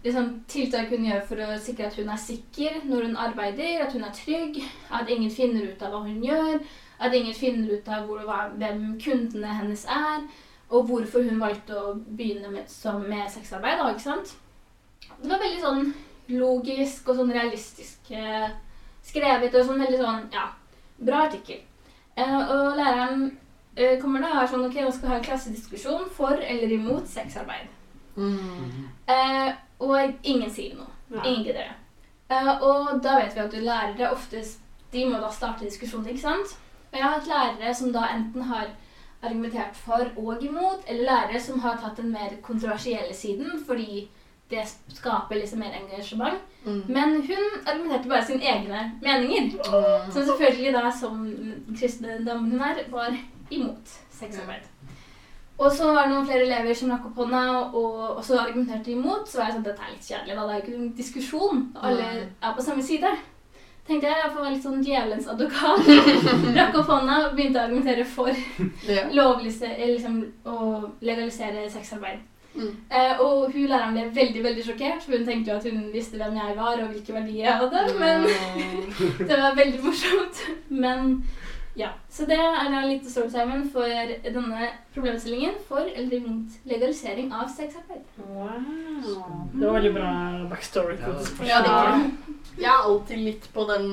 liksom, Tiltak hun gjør for å sikre at hun er sikker når hun arbeider, at hun er trygg, at ingen finner ut av hva hun gjør, at ingen finner ut av hvor, hvem kundene hennes er, og hvorfor hun valgte å begynne med, som, med sexarbeid. Da, ikke sant? Det var veldig sånn logisk og sånn realistisk eh, skrevet og sånn veldig sånn Ja, bra artikkel. Uh, og læreren uh, kommer da og er sånn Ok, nå skal vi ha en klassediskusjon for eller imot sexarbeid. Mm. Uh, og ingen sier noe. Ja. Ingen gidder det. Eh, og da vet vi at lærere oftest de må da starte diskusjonen, ikke sant? Og jeg har hatt lærere som da enten har argumentert for og imot, eller lærere som har tatt den mer kontroversielle siden fordi det skaper liksom mer engasjement. Mm. Men hun argumenterte bare sine egne meninger. Mm. Som selvfølgelig da, som kristne damen hun er, var imot sexarbeid. Og så var det noen flere elever som rakk opp hånda og også argumenterte imot. Så var jeg sånn, dette er litt kjedelig, da. Det er jo ikke noen diskusjon. Alle er på samme side. Tenkte jeg, jeg får være litt sånn djevelens advokat. Rakk opp hånda og begynte å argumentere for Ja. lovlise, liksom, å legalisere sexarbeid. Mm. Eh, og hun læreren ble veldig veldig sjokkert, for hun tenkte jo at hun visste hvem jeg var og hvilke verdier jeg hadde. Men Mm. det var veldig morsomt. Men ja. Så det er da litt storytimen for denne problemstillingen for eller imot legalisering av sexarbeid. Wow. Det var veldig bra backstory. Ja. det spørsmålet. Jeg er alltid litt på den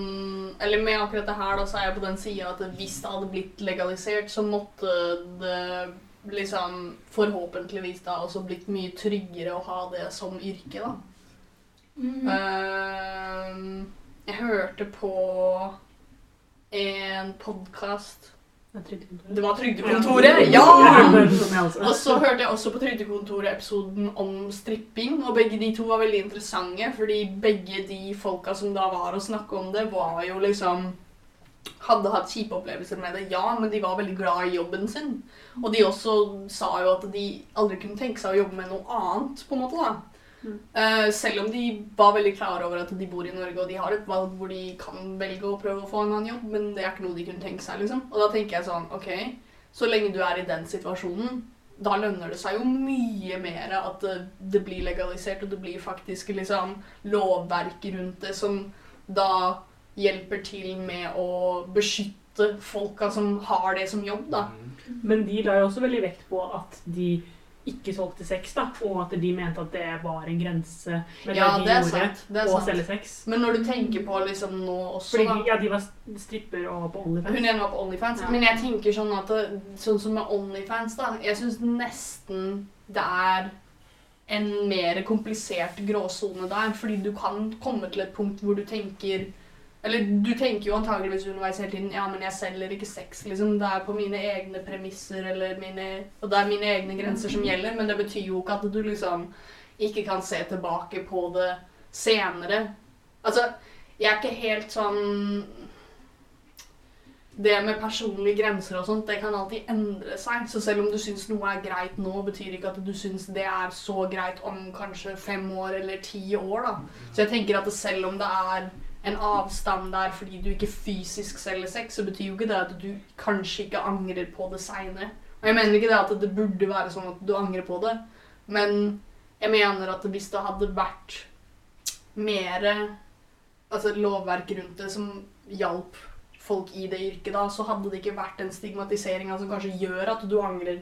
Eller med akkurat det her, da, så er jeg på den sida at hvis det hadde blitt legalisert, så måtte det liksom forhåpentligvis da også blitt mye tryggere å ha det som yrke, da. Mm. Uh, jeg hørte på en podkast Det trygdekontoret. Det var Trygdekontoret! Ja, Ja! det sånn. Og så hørte jeg også på Trygdekontoret-episoden om stripping, og begge de to var veldig interessante, fordi begge de folka som da var og snakka om det, var jo liksom hadde hatt kjipe opplevelser med det, ja, men de var veldig glad i jobben sin. Og de også sa jo at de aldri kunne tenke seg å jobbe med noe annet, på en måte, da. Mm. Uh, selv om de var veldig klar over at de bor i Norge og de har et valg hvor de kan velge å prøve å få en annen jobb, men det er ikke noe de kunne tenke seg, liksom. Og da tenker jeg sånn, ok, så lenge du er i den situasjonen, da lønner det seg jo mye mer at det, det blir legalisert, og det blir faktisk liksom lovverk rundt det som da hjelper til med å beskytte folka som har det som jobb, da. Men de la jo også veldig vekt på at de ikke solgte sex, da, og at de mente at det var en grense med Ja, det de gjorde, sant. Det er å sant. selge sex. Men når du tenker på liksom nå også, Fordi da ja, de var stripper og på OnlyFans. Hun ene var på Onlyfans. Ja. Men jeg tenker sånn at det, sånn som med Onlyfans, da Jeg syns nesten det er en mer komplisert gråsone der. Fordi du kan komme til et punkt hvor du tenker Eller du tenker jo antageligvis underveis hele tiden Ja, men jeg selger ikke sex, liksom. Det er på mine egne premisser, eller mine Og det er mine egne grenser som gjelder, men det betyr jo ikke at du liksom ikke kan se tilbake på det senere. Altså, jeg er ikke helt sånn det med personlige grenser og sånt, det kan alltid endre seg. Så selv om du syns noe er greit nå, betyr ikke at du syns det er så greit om kanskje fem år eller ti år, da. Så jeg tenker at selv om det er en avstand der fordi du ikke fysisk selger sex, så betyr jo ikke det at du kanskje ikke angrer på det seinere. Og jeg mener ikke det at det burde være sånn at du angrer på det, men jeg mener at hvis det hadde vært mer altså lovverk rundt det som hjalp folk i det yrket, da, så hadde det ikke vært den stigmatiseringa som kanskje gjør at du angrer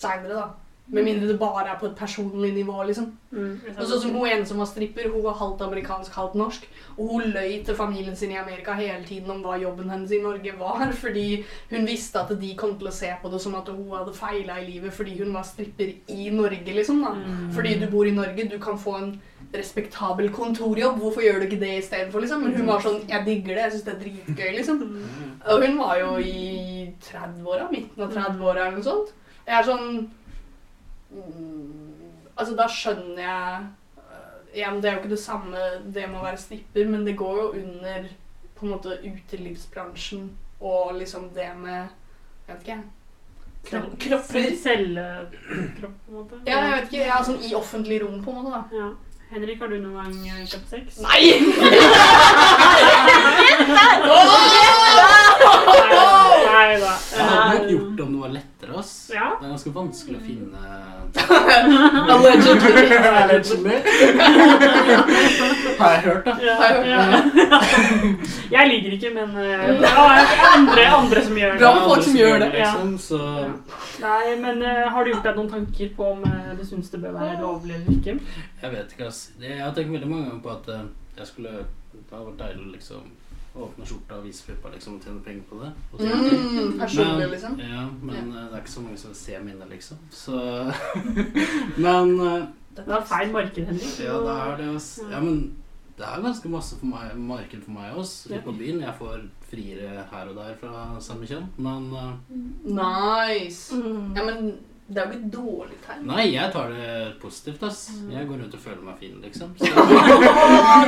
seinere, da. Med mindre det bare er på et personlig nivå, liksom. Mm, Og sånn som hun ene som var stripper, hun var halvt amerikansk, halvt norsk. Og hun løy til familien sin i Amerika hele tiden om hva jobben hennes i Norge var, fordi hun visste at de kom til å se på det som at hun hadde feila i livet fordi hun var stripper i Norge, liksom. da. Mm. Fordi du bor i Norge, du kan få en respektabel kontorjobb. Hvorfor gjør du ikke det istedenfor, liksom? Men hun var sånn Jeg digger det, jeg syns det er dritgøy, liksom. Og hun var jo i 30-åra, midten av 30-åra eller noe sånt. Jeg er sånn mm, Altså, da skjønner jeg Igjen, det er jo ikke det samme det med å være snipper, men det går jo under på en måte utelivsbransjen og liksom det med Jeg vet ikke, jeg. Kro- Kropper. Cellekropp, på en måte. Ja, jeg vet ikke. Ja, sånn i offentlig rom, på en måte, da. Ja. Henrik, har du noen gang eh, kjøpt sex? Nei! Nei da. Jeg hadde nok gjort det om det var lettere, oss. Ja. Det er ganske vanskelig å finne Allegedly. Allegedly. Har jeg hørt, da. Ja, Har jeg ja. Jeg liker ikke, men eh, det er andre, andre som gjør Bra det. med folk som gjør det. Liksom, så Nei, men eh, har du gjort deg noen tanker på om eh, du syns det bør være lovlig eller ikke? Jeg vet ikke, ass. Jeg har tenkt veldig mange ganger på at jeg skulle Det hadde vært deilig å liksom åpne skjorta og vise puppa liksom, og tjene penger på det. Og. Mm, personlig, liksom. Ja, men ja. det er ikke så mange som ser mine, liksom. Så Men eh, Det var feil marked, Henrik. Ja, det er det, Også. Ja, men det er ganske masse for meg, marked for meg også. Litt på byen. Jeg får friere her og der fra samme kjønn. Men eh, Nice. Mm. Ja, men det er jo ikke et dårlig tegn. nei, jeg tar det positivt, ass. Jeg går rundt og føler meg fin, liksom. Så,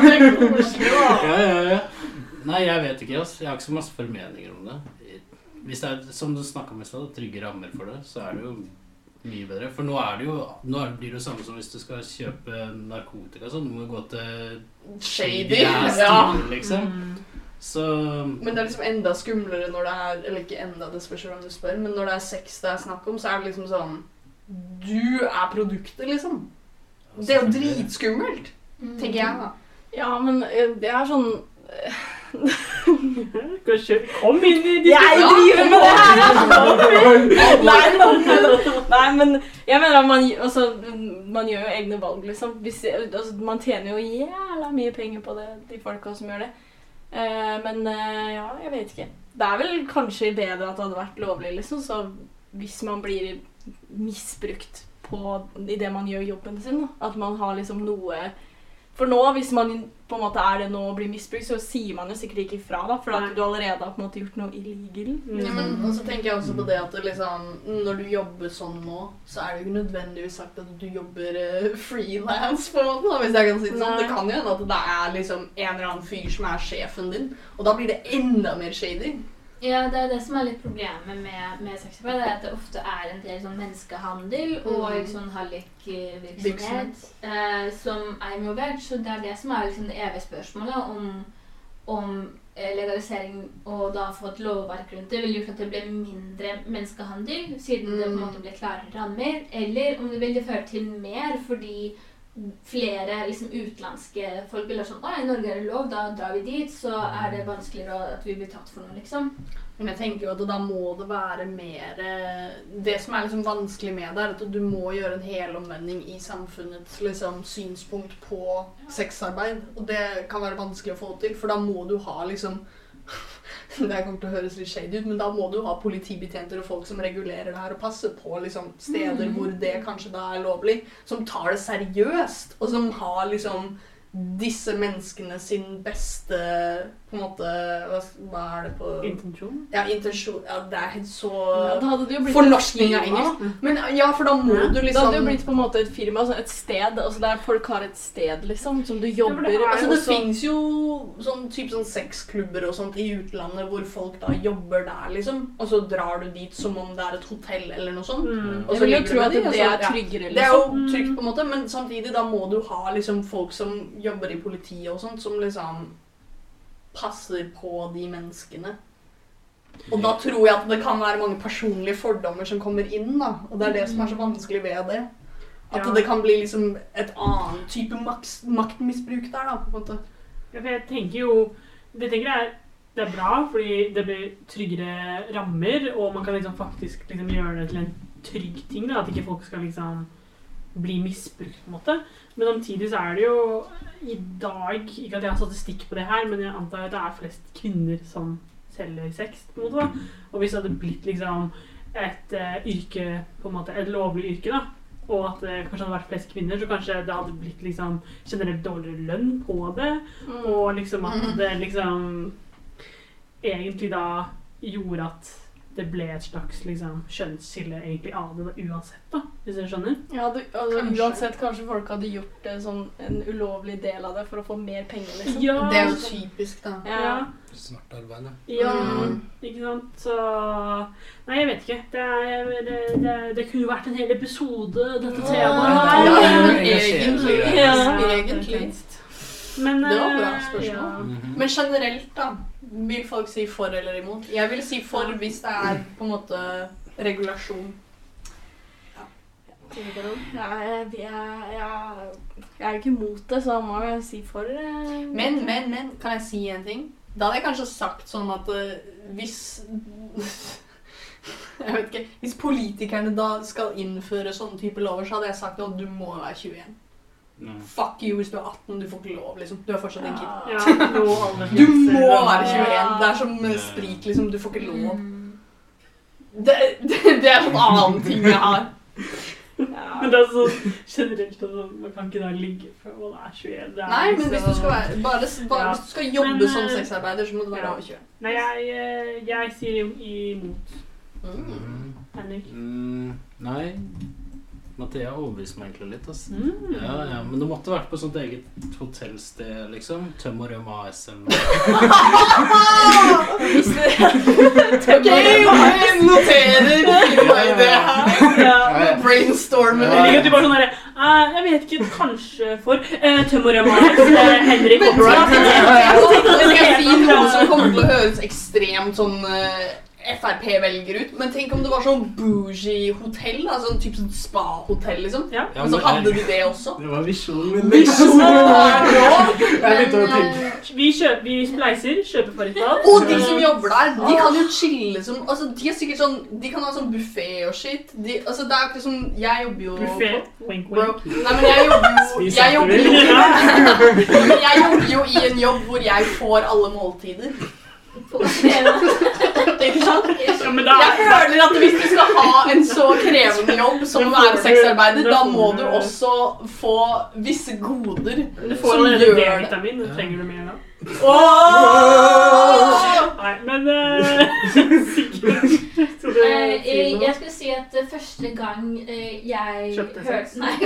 det er koselig, da. ja, ja, ja. Nei, jeg vet ikke, ass. Jeg har ikke så masse formeninger om det. Hvis det er, som du snakka om i stad, trygge rammer for det, så er det jo mye bedre. For nå er det jo Nå det- blir det jo samme som hvis du skal kjøpe narkotika Så sånn. Du må gå til Shady. Ja. liksom. Mm. Så Men det er liksom enda skumlere når det er Eller ikke enda, det spørs hvem du spør, men når det er sex det er snakk om, så er det liksom sånn Du er produktet, liksom. Det er jo dritskummelt, Mm. tenker jeg, da. Ja, men eh, det er sånn Kom inn i Jeg driver med det her! nei, men jeg mener at man, altså, man gjør jo egne valg, liksom. Hvis, altså, man tjener jo jævla mye penger på det, de folka som gjør det. Uh, men uh, ja, jeg vet ikke. Det er vel kanskje bedre at det hadde vært lovlig, liksom. Så hvis man blir misbrukt på, i det man gjør jobben sin, da. At man har liksom noe For nå, hvis man på en måte er det nå å bli misbrukt, så sier man jo sikkert ikke ifra, da. For at du allerede har på en måte gjort noe illegal. Ja, men og så tenker jeg også på det at liksom, når du jobber sånn nå, så er det jo ikke nødvendigvis sagt at du jobber uh, frilans, på en måte, da, hvis jeg kan si det sånn. Nei. Det kan jo hende at det er liksom en eller annen fyr som er sjefen din, og da blir det enda mer shady. Ja, det er det som er litt problemet med, med sexarbeid. Det er at det ofte er en del sånn menneskehandel og Mm. sånn hallikvirksomhet Virksomhet. eh, som er involvert. Så det er det som er liksom det evige spørsmålet om, om eh, legalisering og da få et lovverk rundt det ville gjort at det ble mindre menneskehandel, siden det på en Mm. måte ble klarere rammer, eller om det ville føre til mer fordi flere liksom utenlandske folk vært sånn Å, i Norge er det lov, da drar vi dit. Så er det vanskeligere at vi blir tatt for noe, liksom. Men jeg tenker jo at da må det være mer eh, Det som er liksom vanskelig med det, er at du må gjøre en helomvending i samfunnets liksom, synspunkt på sexarbeid. Og det kan være vanskelig å få til, for da må du ha liksom Det kommer til å høres litt shady ut, men da må du ha politibetjenter og folk som regulerer det her og passer på liksom, steder mm. hvor det kanskje da er lovlig, som tar det seriøst, og som har liksom disse menneskene sin beste på en måte Hva, hva er det på Intensjon? ja, intensjon Ja, det er helt så Ja, da hadde det jo blitt Fornorskning av engelsk. Men ja, for da må Ja. du Da liksom hadde det jo blitt på en måte et firma, altså et sted, altså der folk har et sted, liksom, som du jobber det er- Altså, det også- fins jo sånn type sånn sexklubber og sånt i utlandet hvor folk da jobber der, liksom. Og så drar du dit som om det er et hotell eller noe sånt. Mm. Og Jeg så vil jo tro at det, det er tryggere, tryggere, Det er jo liksom. trygt, på en måte, men samtidig da må du ha liksom folk som jobber i politiet og sånt, som liksom passer på de menneskene. Og da tror jeg at det kan være mange personlige fordommer som kommer inn, da. Og det er det som er så vanskelig ved det. At Ja. det kan bli liksom et annet type maks maktmisbruk der, da, på en måte. Jeg tenker jo Det jeg er det er bra, fordi det blir tryggere rammer, og man kan liksom faktisk liksom gjøre det til en trygg ting. Da, at ikke folk skal liksom bli misbrukt, på en måte. Men samtidig så er det jo i dag Ikke at jeg har statistikk på det her, men jeg antar at det er flest kvinner som selger sex. på en måte da. Og hvis det hadde blitt liksom et uh, yrke, på en måte, et lovlig yrke, da, og at det kanskje hadde vært flest kvinner, så kanskje det hadde blitt liksom generelt dårligere lønn på det. Mm. Og liksom at det liksom egentlig da gjorde at det ble et slags liksom, kjønnsskille egentlig av det da, uansett, da, hvis dere skjønner? Ja, du, altså, Kanskje. uansett, kanskje folk hadde gjort det sånn en ulovlig del av det for å få mer penger, liksom. Ja, Det er jo typisk, da. ja, Svart arbeid, da. ja Mm. ikke sant. Så Nei, jeg vet ikke. Det, er, det, det, det kunne vært en hel episode, dette temaet. Ja, her. Ja, egentlig. Ja. Egentlig. Men, Det var bra eh, spørsmål. Mhm. Men generelt, da. Vil folk si for eller imot? Jeg vil si for hvis det er på en måte regulasjon. Ja, jeg, jeg, jeg, jeg er ikke imot det, så må jeg si for. eh, Men, men, men, kan jeg si en ting? Da hadde jeg kanskje sagt sånn at eh, hvis Jeg vet ikke. Hvis politikerne da skal innføre sånne type lover, så hadde jeg sagt at du må være 21. Fuck you hvis du er 18, du får ikke lov, liksom. Du er fortsatt en kid. Ja, Du må være 21. Det er som med sprit, liksom. Du får ikke lov. Mm. Det, det, det er sånn annen ting jeg har. Ja. Men det er sånn generelt altså, Man kan ikke da ligge før man er 21. Det er Nei, men liksom- hvis du skal, være, bare, bare Ja. hvis du skal jobbe Men, som eh, sexarbeider, så må du være ja. over 20. Nei, jeg, eh, jeg sier jo imot Mm. Henrik. Mm, nei. Mathea overbeviste meg egentlig litt. Altså. Mm. Ja, ja, Men det måtte vært på sånt eget hotellsted, liksom. Tøm og røm det, Ok, jeg noterer til meg det her. Ja. Brainstormer. Ja, du bare sånn derre eh, Jeg vet ikke, kanskje for uh, Tøm og Røm AS, eh, Henrik Copyright. Jeg skal si noe som kommer til å høres ekstremt sånn eh, Frp-velger ut, men tenk om det var sånn bougie hotell, da, sånn type sånn spa-hotell, liksom. Ja. Ja, Og så men- hadde de det også. Det var visjonen min. Visjonen nå, Jeg begynte å men, eh, Vi, kjøper, vi spleiser, kjøper Farrisbad. Og de som jobber der, de kan jo chille som Altså, de er sikkert sånn De kan ha sånn buffé og shit. De, altså, det er akkurat som Jeg jobber jo Buffé. Wink, wink. Nei, men jeg jobber jo Jeg jobber jo jeg jobber jo i en jobb hvor jeg får alle måltider. Ikke sant? Ja, men da, Jeg føler at hvis du skal ha en så krevende jobb som å være sexarbeider, da må du også få visse goder du får som gjør det. D-vitamin. Du trenger du mer da. Oh! Nei, men eh, Sikkert. Eh, si jeg, jeg skulle si at eh, første gang jeg Kjøpte hørte Nei,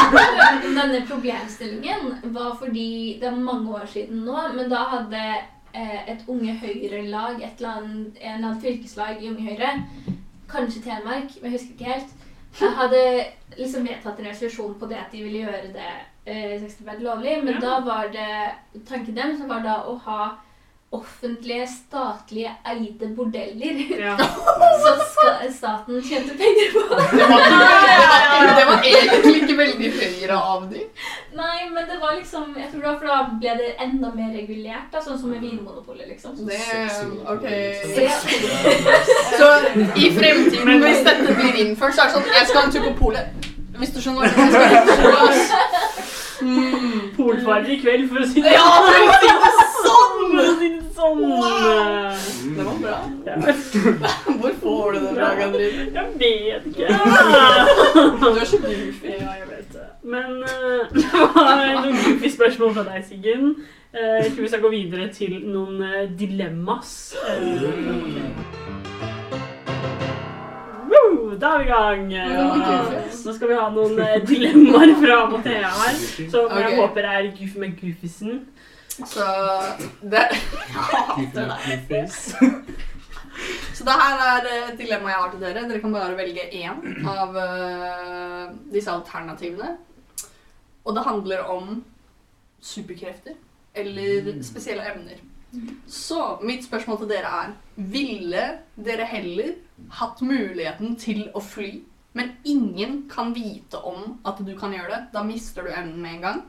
denne problemstillingen, var fordi Det er mange år siden nå, men da hadde et Unge Høyre-lag, et eller annet, en eller annen fylkeslag i Unge Høyre, kanskje Telemark, men jeg husker ikke helt, jeg hadde liksom vedtatt en resolusjon på det at de ville gjøre det eh, sexarbeid lovlig, men Ja. da var det tanken dem som var da å ha offentlige, statlige eide bordeller. Ja. som staten tjente penger på det. Det var, det var egentlig ikke veldig høyere av dem. Nei, men det var liksom Jeg tror det var for da ble det enda mer regulert, da, sånn som med Vinmonopolet, liksom. Det, ok. Så- i fremtiden, hvis dette blir innført, så er det sånn Jeg skal en tur på polet. Hvis du skjønner hva jeg ass. Mm. Polfarer i kveld, for å si det Ja, for å si det sånn! For å si det sånn. Det var bra. Ja. Hvor får du det fra, Katrine? Jeg vet ikke. Du er så goofy. Ja, jeg vet det. Men uh, det var noen goofy spørsmål fra deg, Siggen. Uh, jeg tror vi skal gå videre til noen uh, dilemmas. Uh, woo, da er vi i gang. Ja. Nå skal vi ha noen eh, dilemmaer fra Mathea her, som jeg Ok. håper er goofy med goofisen. Så det Så det her er et dilemma jeg har til dere. Dere kan bare velge én av eh, disse alternativene. Og det handler om superkrefter eller spesielle evner. Så mitt spørsmål til dere er Ville dere heller hatt muligheten til å fly, men ingen kan vite om at du kan gjøre det? Da mister du evnen med en gang.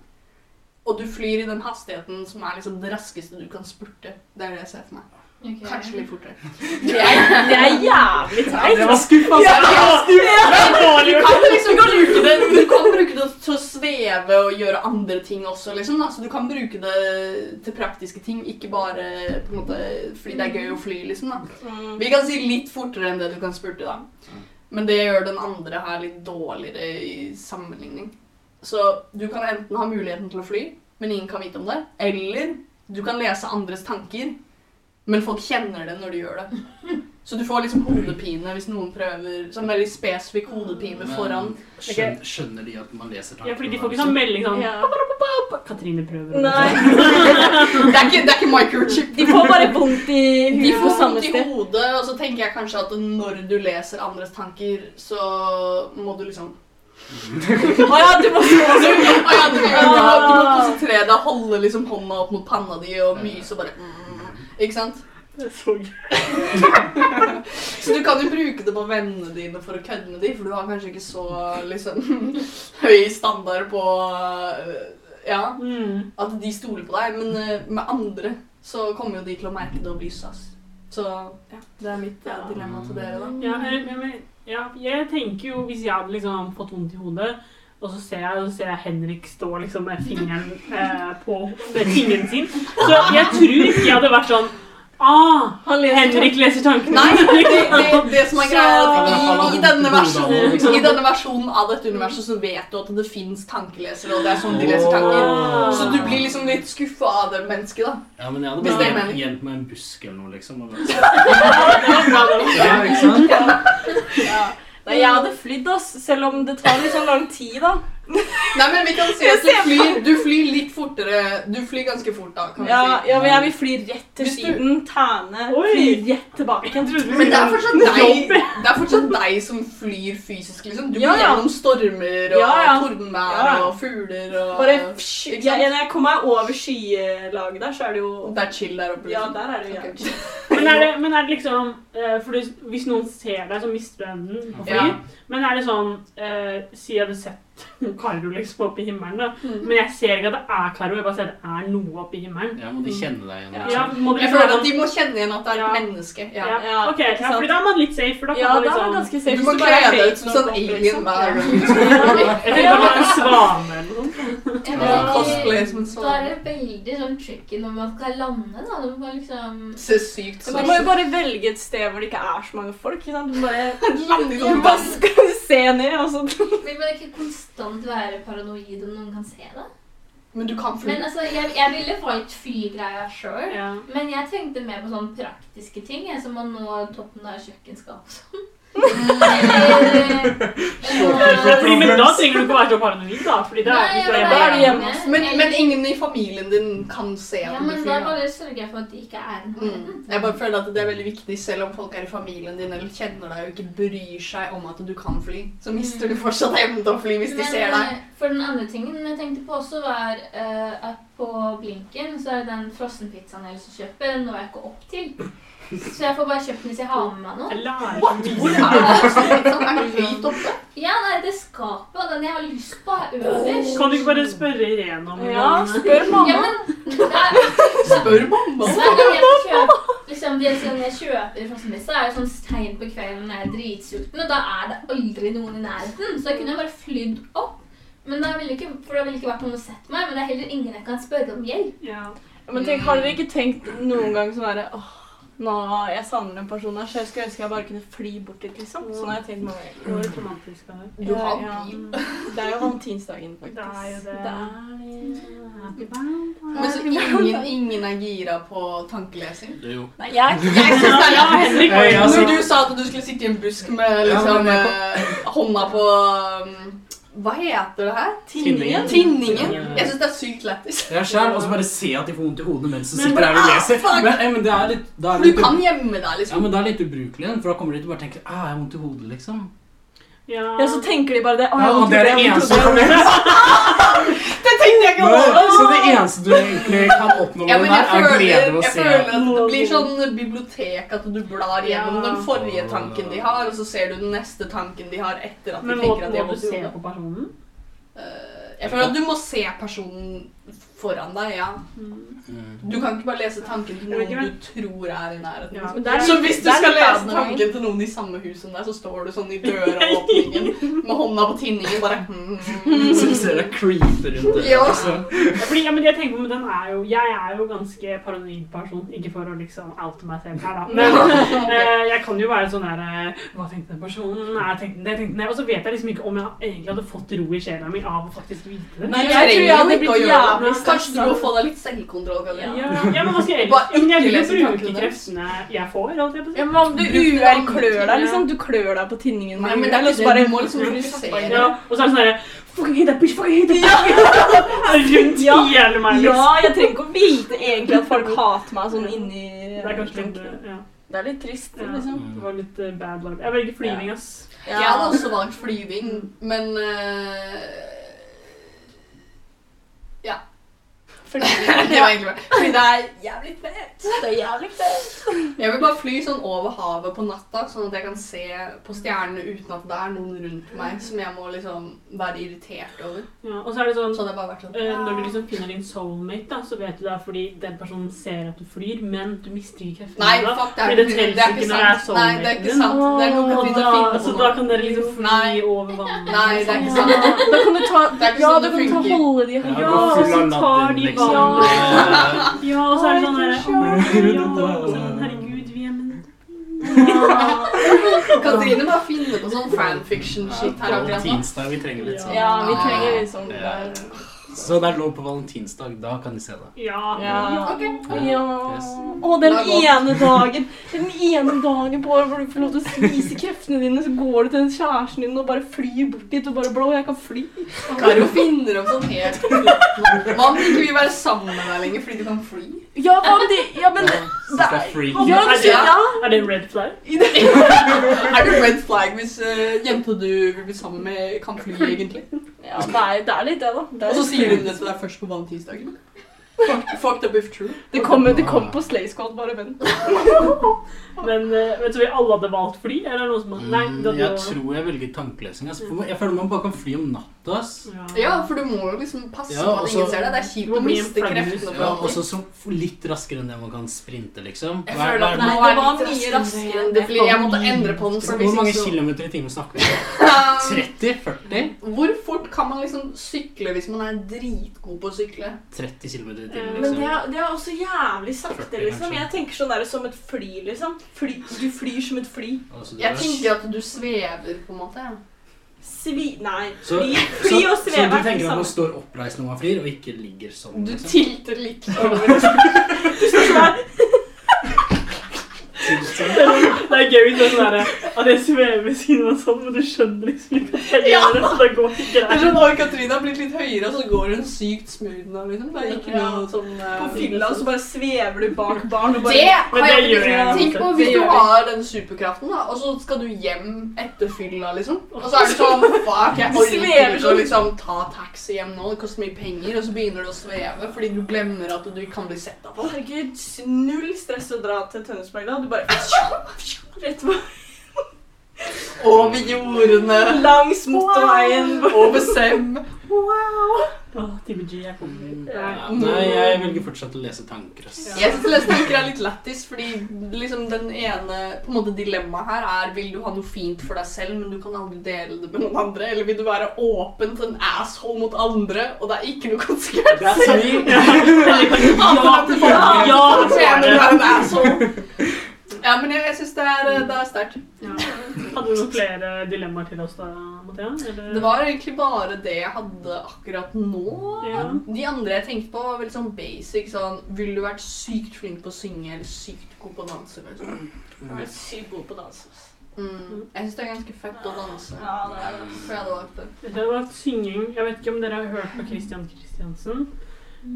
Og du flyr i den hastigheten som er liksom det raskeste du kan spurte. Det er det jeg ser for meg. Ok. Kanskje litt fortere. Det er, det er jævlig teit. Det var skuffende. Du kan liksom bruke det Du kan bruke det til å sveve og gjøre andre ting også, liksom. Altså, du kan bruke det til praktiske ting, ikke bare på en måte fordi det er gøy å fly, liksom. da. Mm. Vi kan si litt fortere enn det du kan spurte, da. Men det gjør den andre her litt dårligere i sammenligning. Så du kan enten ha muligheten til å fly, men ingen kan vite om det. Eller du kan lese andres tanker, men folk kjenner det når du gjør det. Så du får liksom hodepine hvis noen prøver Sånn veldig spesifikk hodepine foran. Skjønner, skjønner de at man leser tankene? Ja, fordi de får ikke sånn melding sånn Ja. Katrine prøver. Nei. Det er ikke, det er ikke microchip. De får bare vondt i De huet får vondt i hodet, og så tenker jeg kanskje at når du leser andres tanker, så må du liksom Å ja, du må du må konsentrere deg, holde liksom hånda opp mot panna di og myse og bare mm, Ikke sant? Det er så gøy. Så du kan jo bruke det på vennene dine for å kødde med dem, for du har kanskje ikke så liksom høy standard på øh, Ja, Mm. at de stoler på deg, men øh, med andre så kommer jo de til å merke det og bli sass. Så ja, det er mitt ja, dilemma til dere, da. Ja, jeg, jeg, ja, jeg tenker jo hvis jeg hadde liksom fått vondt i hodet, og så ser jeg, så ser jeg Henrik stå liksom med fingeren eh, på fingeren sin, så jeg tror ikke jeg hadde vært sånn Ah, leser Henrik leser tankene. Nei, det, det, det som er greia, er at i, i, denne versjonen, i denne versjonen av dette universet så vet du at det fins tankelesere, og det er sånn de leser tanker. Ah. Så du blir liksom litt skuffa av det mennesket, da. Ja, men jeg hadde bare gjemt meg i en busk eller noe, liksom. Og... Ja, ikke sant? Ja. Nei, jeg hadde flydd, ass, selv om det tar litt sånn lang tid, da. Nei, men vi kan si at du flyr, du flyr litt fortere Du flyr ganske fort, da, kan vi Ja, si. ja, men jeg vil fly rett til Hvis du- Syden, Tæne, Oi. fly rett tilbake. Jeg trodde Men det er fortsatt deg, det er fortsatt deg som flyr fysisk, liksom. Du går Ja, ja. gjennom stormer og Ja, ja. tordenvær Ja, ja. og fugler og Bare Ikke sant? ja, Når jeg kommer meg over skylaget der, så er det jo Det er chill der oppe. Ja, liksom. der er det jo Ok. jævlig. Men er det, men er det liksom eh, For hvis noen ser deg, så mister du enden på fly. Ja. Men er det sånn eh, Si jeg hadde sett Karo liksom opp i himmelen, da. Mm. Men jeg ser ikke at det er Karo, jeg bare ser at det er noe oppe i himmelen. Ja, må de kjenne deg igjen? Ja. Ja, Liksom. må de, Jeg liksom føler at de må kjenne igjen at det er et Ja. menneske. Ja. ja. Ja, Ok, ja, for da er man litt safe. For da kan Ja, man da er det liksom ganske safe. Du må kle deg ut som sånn alien liksom. hver gang. Jeg tenker bare en svane eller noe sånt. Ja, Ja, men cosplay som en Da er det veldig sånn tricky når man skal lande, da. Du må liksom Se sykt Du sånn må jo bare velge et sted hvor det ikke er så mange folk. Ikke sant? Du bare Lande i Du sånn og vann. skal se ned, og så Vil til å konstant være paranoid om noen kan se det? Men du kan fly. Men altså, jeg, jeg ville valgt flygreia sjøl. Ja. Men jeg tenkte mer på sånne praktiske ting, jeg, som å nå toppen av kjøkkenskapet og sånn. Fordi, men da trenger du ikke være så paranoid, da. Fordi da Nei, hvis du er da er hjemme. du hjemme. Men, men ingen i familien din kan se Ja, at du men da bare sørger jeg for at de ikke er Mm. nærheten. Jeg bare føler at det er veldig viktig, selv om folk er i familien din eller kjenner deg og ikke bryr seg om at du kan fly, så mister du fortsatt evnen til å fly hvis de ser deg. eh, For den andre tingen jeg tenkte på også, var eh, at på Blinken så er den frossenpizzaen jeg har lyst til å kjøpe, den når jeg ikke opp til. Så jeg får bare kjøpt den hvis jeg har med meg noe. What? så Hvor er det? Sånn, er det høyt oppe? Ja, nei, det skapet og den jeg har lyst på, er øverst. Kan du ikke bare spørre Irene om Ja, spør spør Ja, mamma. men er, Spør mamma. Hver gang jeg kjøper, liksom, de som jeg kjøper frossenpizza, er jo sånn seint på kvelden når jeg er dritsulten, og da er det aldri noen i nærheten. Så jeg kunne bare flydd opp. Men da ville ikke, for det ville ikke vært noen å sett meg, men det er heller ingen jeg kan spørre om hjelp. Ja. Men tenk, Har dere ikke tenkt noen gang sånn herre åh, nå, jeg savner den personen her, så jeg skulle ønske jeg bare kunne fly bort dit, liksom. Sånn har jeg tenkt mange ganger. var romantisk av deg. Du har Ja. bil. Det er jo valentinsdagen, faktisk. Det er jo det. Det er Men så ingen, ingen er gira på tankelesing? Det jo Nei, jeg, Jeg det er Ja, Henrik ja, Når du sa at du skulle sitte i en busk med liksom, Ja, eh, hånda på um, Hva heter det her? Tinningen. Tinningen. Jeg syns det er sykt lættis. Jeg sjæl, og så bare se at de får vondt i hodet mens de sitter der og ah, leser. Men, eh, men det er litt, det er For du litt kan gjemme deg, liksom. ja, men det er litt ubrukelig for da kommer de til å bare tenke ah, jeg har vondt i hodet, liksom. Ja. ja, så tenker de bare det. Ja, og det er det eneste du kan gjøre! Det tenkte jeg ikke Nei, Så det eneste du egentlig kan oppnå med ja, den her, er glede ved å jeg se. føler at det blir sånn bibliotek at du blar gjennom Ja. den forrige tanken de har, og så ser du den neste tanken de har etter at de Men tenker at de har må du se på personen? Eh, Jeg føler at du må se personen foran deg, ja. Mm. Du kan ikke bare lese tanken til noen du tror er i nærheten. Ja, liksom. er så hvis du skal lese tanken til noen i samme hus som deg, så står du sånn i døråpningen med hånda på tinningen bare mm. Så du ser deg creepe rundt det. Ja. Liksom. Ja, Fordi, ja, men jeg tenker på med den er jo Jeg er jo ganske paranoid person. Ikke for å liksom oute meg selv her, da. Men eh, jeg kan jo være sånn der eh, Hva tenkte den personen? Nei, jeg tenkte det, tenkte det. Og så vet jeg liksom ikke om jeg egentlig hadde fått ro i sjela mi av å faktisk vite det. Nei, Jeg jeg tror jeg hadde blitt jævlig. Kanskje du må få deg litt selvkontroll. Ja, ja, men hva skal jeg ellers? Ja, men jeg vil jo bruke kreftene jeg får. Holdt jeg. Ja, men du det klør deg, liksom. Du klør deg på tinningen. Nei, men det er liksom ikke bare- må liksom fokusere. Ja, og så er det sånn herre Fucking hate that bitch, fucking hate that bitch! Rundt Ja. hele meg, liksom. Ja, jeg trenger ikke å vite egentlig at folk hater meg sånn inni Det er kanskje ja. Det er litt trist, Ja. liksom. Det var litt eh, bad life. Jeg velger flyving, ass. Jeg hadde også valgt flyving, men eh, Ja. Fordi, det var egentlig bare, fordi det er jævlig fett. Det er jævlig fett. Jeg vil bare fly sånn over havet på natta, sånn at jeg kan se på stjernene uten at det er noen rundt meg som jeg må liksom være irritert over. Ja, og så er det sånn Så det bare vært sånn uh, Når du liksom finner din soulmate, da, så vet du det er fordi den personen ser at du flyr, men du mister ikke kreftene Nei, da. fuck, det er, Fordi det det er ikke når det er sant. Nei, det er ikke sant. Det er noe Og da, på så noe. da kan dere liksom fly Nei. over vannet. Nei, det er ikke Ja. sant. Da kan du ta Ja, sånn du kan ta holde de Ja, Ja, og så tar de de liksom. vannet. Ja, og så er det sånn herre Ja, «Å, det er ja, sånn, Herregud, vi er menn. Katrine bare finner på sånn fanfiction-shit her Ja, vi trenger litt sånn. Ja, vi trenger litt sånn der. Så det er lov på valentinsdag. Da kan de se det. Ja. Ja. Okay. Ja. Yes. Å, den ene dagen Den ene dagen på året hvor du får lov til å spise kreftene dine, så går du til kjæresten din og bare flyr bort dit og bare Blå, jeg kan fly. Karo finner opp sånn helt Hva om ikke vi være sammen med deg lenger fordi du kan fly? Ja, hva om det Ja, men Syns det er. Ja, Er det, ja. er det red flag? Er det red flag hvis uh, jenta du vil bli sammen med, kan fly, egentlig? ja det, er, det er litt det, da. Det, Og så sier hun det til deg først på valentinsdagen? Fuck- Fucked up if true. Det kommer det kom på Slay Squad, bare vent. Men uh, vet du, vi alle hadde valgt fly? Eller noe som Nei, Mm, det jeg hadde tror jeg velger tankelesing. Altså, for jeg føler man bare kan fly om natta. Altså. Ja, for du må jo liksom passe Ja, på at ingen ser deg. Det er kjipt å miste kreftene Ja, for og så litt raskere enn det man kan sprinte, liksom. Jeg er- føler at nå Nei, er det var mye raskere enn det, fordi jeg måtte endre på den. Hvor mange kilometer i timen snakker vi? om? 30-40? Hvor fort kan man liksom sykle hvis man er dritgod på å sykle? 30 km i timen, liksom. Men det er, det er også jævlig sakte, 40 liksom. Jeg tenker sånn der som et fly, liksom. Fly, du flyr som et fly. Altså, Jeg er- tenker at du svever, på en måte. Svi... Nei. Så- Fly, så, og sveve så du er tenker at man står oppreist når man flyr, og ikke ligger sånn? Du liksom? tilter litt over. Det er- det er gøy det er sånn at jeg svever ved siden av sånn, men du skjønner liksom ikke at jeg gjør det, så det går ikke Det er greit. sånn, Oi, Katrine har blitt litt høyere, og så går hun sykt smooth nå, liksom. Det er ikke Ja. noe sånn eh, På fylla så bare svever du bak barn og bare Det har jeg ikke. Tenk på hvis du har den superkraften, da, og så skal du hjem etter fylla, liksom. Og så er det sånn Fuck, jeg Du orker ikke å sånn. liksom ta taxi hjem nå, det koster mye penger, og så begynner du å sveve fordi du glemmer at du kan bli sett av Å, folk. Herregud, null stress å dra til Tønnesberg da. Du bare Rett på Over jordene, langs motorveien. over Sem. Wow. Timmy G, jeg kommer. Ja, Nei. jeg velger fortsatt å lese tanker. Ass. Ja. Jeg synes å lese tanker er litt lættis, fordi liksom den ene på en måte dilemmaet her er vil du ha noe fint for deg selv, men du kan aldri dele det med noen andre, eller vil du være åpen til en asshole mot andre, og det er ikke noe konsekvens? Det er Ja, ja, ja, ja, det ja, ja, ja, ja, ja, det. Ja, men jeg, jeg syns det er, det er sterkt. Ja. Hadde du noen flere dilemmaer til oss da, Mathea? Eller? Det var egentlig bare det jeg hadde akkurat nå. Ja. De andre jeg tenkte på, var veldig sånn basic. Sånn, Ville du vært sykt flink på å synge eller sykt god på å danse? Liksom? Jeg er sykt god på å danse. Mm. Jeg syns det er ganske fett å danse. Ja, det er det. Så jeg hadde valgt det. Jeg hadde vært synging. Jeg vet ikke om dere har hørt på Christian Christiansen?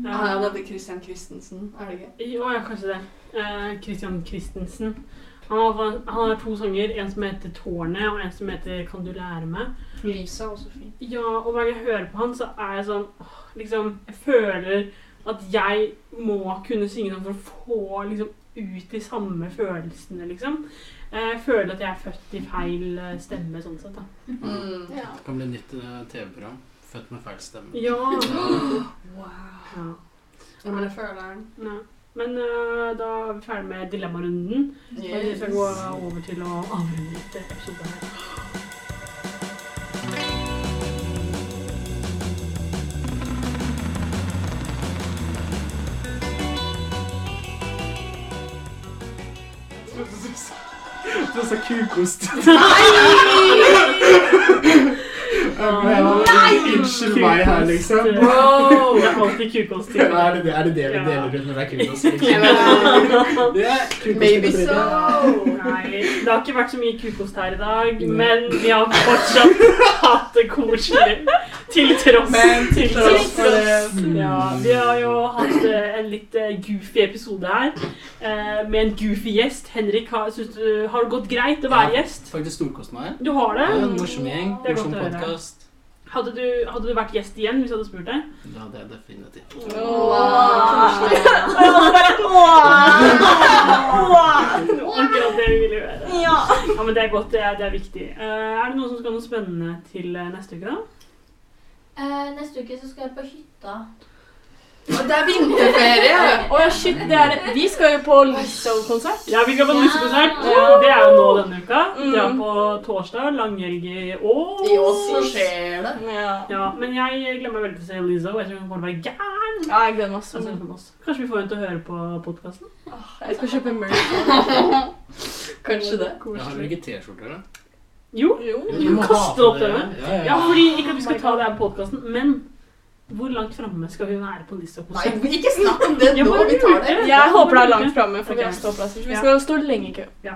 Ah, ja, det heter Christian Christensen, er det ikke? Jo, ja, kanskje det. Eh, Christian Christensen. Han har, han har to sanger, en som heter 'Tårnet', og en som heter 'Kan du lære meg'. Lisa er også fin. Ja, og hver gang jeg hører på han, så er jeg sånn åh, Liksom, jeg føler at jeg må kunne synge sånn for å få liksom ut de samme følelsene, liksom. Eh, Jeg føler at jeg er født i feil eh, stemme, sånn sett, da. Mm. Ja. Det kan bli nytt eh, TV-program. Født med feil stemme. Ja. Wow. ja. Ja, men jeg føler den. ja. Men uh, da er vi ferdig med dilemmarunden. Og vi skal gå over til å avrunde litt episode her. Du sa kukost. Nei! Unnskyld meg her, liksom. Bro! Det er alltid kukost til. Er det det, er det, det vi deler ut når det er kukost? Liksom? Det er kukost Maybe so. Nei, det har ikke vært så mye kukost her i dag, men vi har fortsatt hatt det koselig. Til tross. Men til tross Til tross. Ja, vi har jo hatt eh, en litt eh, goofy episode her, eh, med en goofy gjest. Henrik, har, synes du, har det gått greit å være gjest? Ja. Faktisk storkost meg. Du har det? Ja, morsom gjeng, morsom podkast. Hadde du, hadde du vært gjest igjen hvis jeg hadde spurt deg? Det hadde jeg definitivt. Wow. Det var akkurat det vi ville gjøre. Ja. Ja, men det er godt. Det er, det er viktig. Uh, er det noen som skal ha noe spennende til eh, neste uke, da? Uh, neste uke så skal jeg på hytta. Det er vinterferie! Å ja, shit, det er det. Vi skal jo på Lizzo-konsert. Ja, vi skal på Lizzo-konsert. Ja. Det er jo nå denne uka. Mm. Det er på torsdag. Langhelg i Ås. I Ås så skjer det. Ja. Ja, men jeg glemmer veldig til å se Lizzo. Jeg tror hun kommer til å være gæren. ja, jeg gleder meg Altså. Kanskje vi får henne til å høre på podkasten? Jeg skal kjøpe merch. Kanskje det. Jeg har vel ikke T-skjorter, da? Jo. Jo. Du må kaste opp denne. Ja, ja, Ja, ja. fordi Ikke at vi skal ta det her på podkasten, men hvor langt framme skal vi være på Nei, Lizzo-konsert? ikke snakk om det nå. Vi tar det. Jeg håper det er langt framme, for vi skal stå lenge i kø. Ja.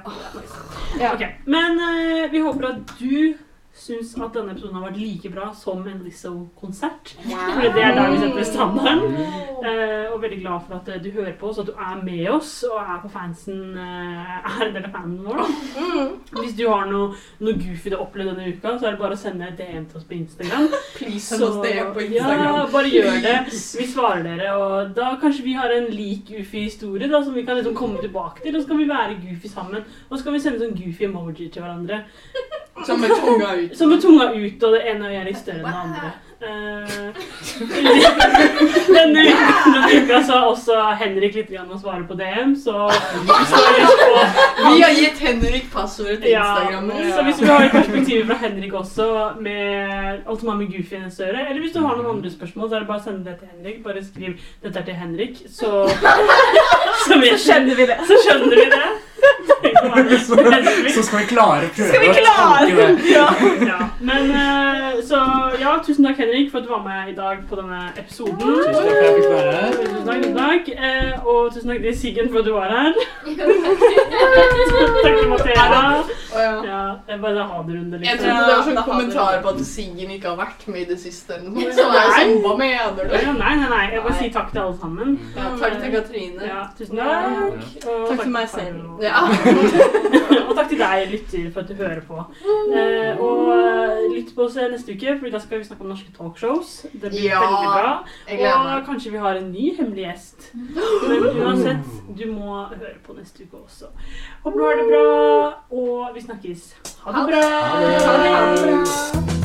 Ja. Okay. Men uh, vi håper at du syns at denne episoden har vært like bra som en Lizzo-konsert. For det er der vi setter standarden. Eh, og veldig glad for at eh, du hører på oss, at du er med oss og er på fansen eh, er en del av fanen vår. da. Mm. Hvis du har noe, noe goofy du har opplevd denne uka, så er det bare å sende DM til oss på Instagram. Please send oss DM på Ja, Instagram. bare gjør det. Vi svarer dere, og da kanskje vi har en lik goofy historie da, som vi kan liksom komme tilbake til, og så kan vi være goofy sammen. Og så kan vi sende sånn goofy emoji til hverandre. Som med tunga ut. Som med tunga ut, og det ene øyet er litt større enn det andre. Uh, denne, uka så også Henrik litt grann å svare på DM, så vi har gitt Henrik passordet til ja, Instagram. så hvis du har ha perspektiver fra Henrik også, med alt som har med Goofy å gjøre, eller hvis du har noen andre spørsmål, så er det bare å sende det til Henrik. Bare skriv 'dette er til Henrik', så Så vi Skjønner vi det? Så skjønner vi det. Så, så skal vi klare prøve Skal vi å klare det. Ja. Ja, men eh, Så ja, tusen takk, Henrik, for at du var med i dag på denne episoden. Tusen takk for at jeg fikk være her. Tusen takk, tusen takk. Eh, og tusen takk til Siggen for at du var her. takk til Mathea. Ja. Jeg bare ha det runde, Jeg liksom. trodde det var sånn kommentar på at Siggen ikke har vært med i det siste. eller noe. Så er jeg sånn, hva mener du? Ja, nei, nei, nei. Jeg bare sier takk til alle sammen. Ja, takk til Katrine. Ja, tusen takk. Og Takk til meg selv. Ja. og takk til deg, lytter, for at du hører på. Eh, og eh, lytt på oss neste uke, for da skal vi snakke om norske talkshows. Det blir Ja, veldig bra. Og kanskje vi har en ny hemmelig gjest. Men uansett, du må høre på neste uke også. Håper du har det bra, og vi snakkes. Ha det bra! Ha det. Ha det.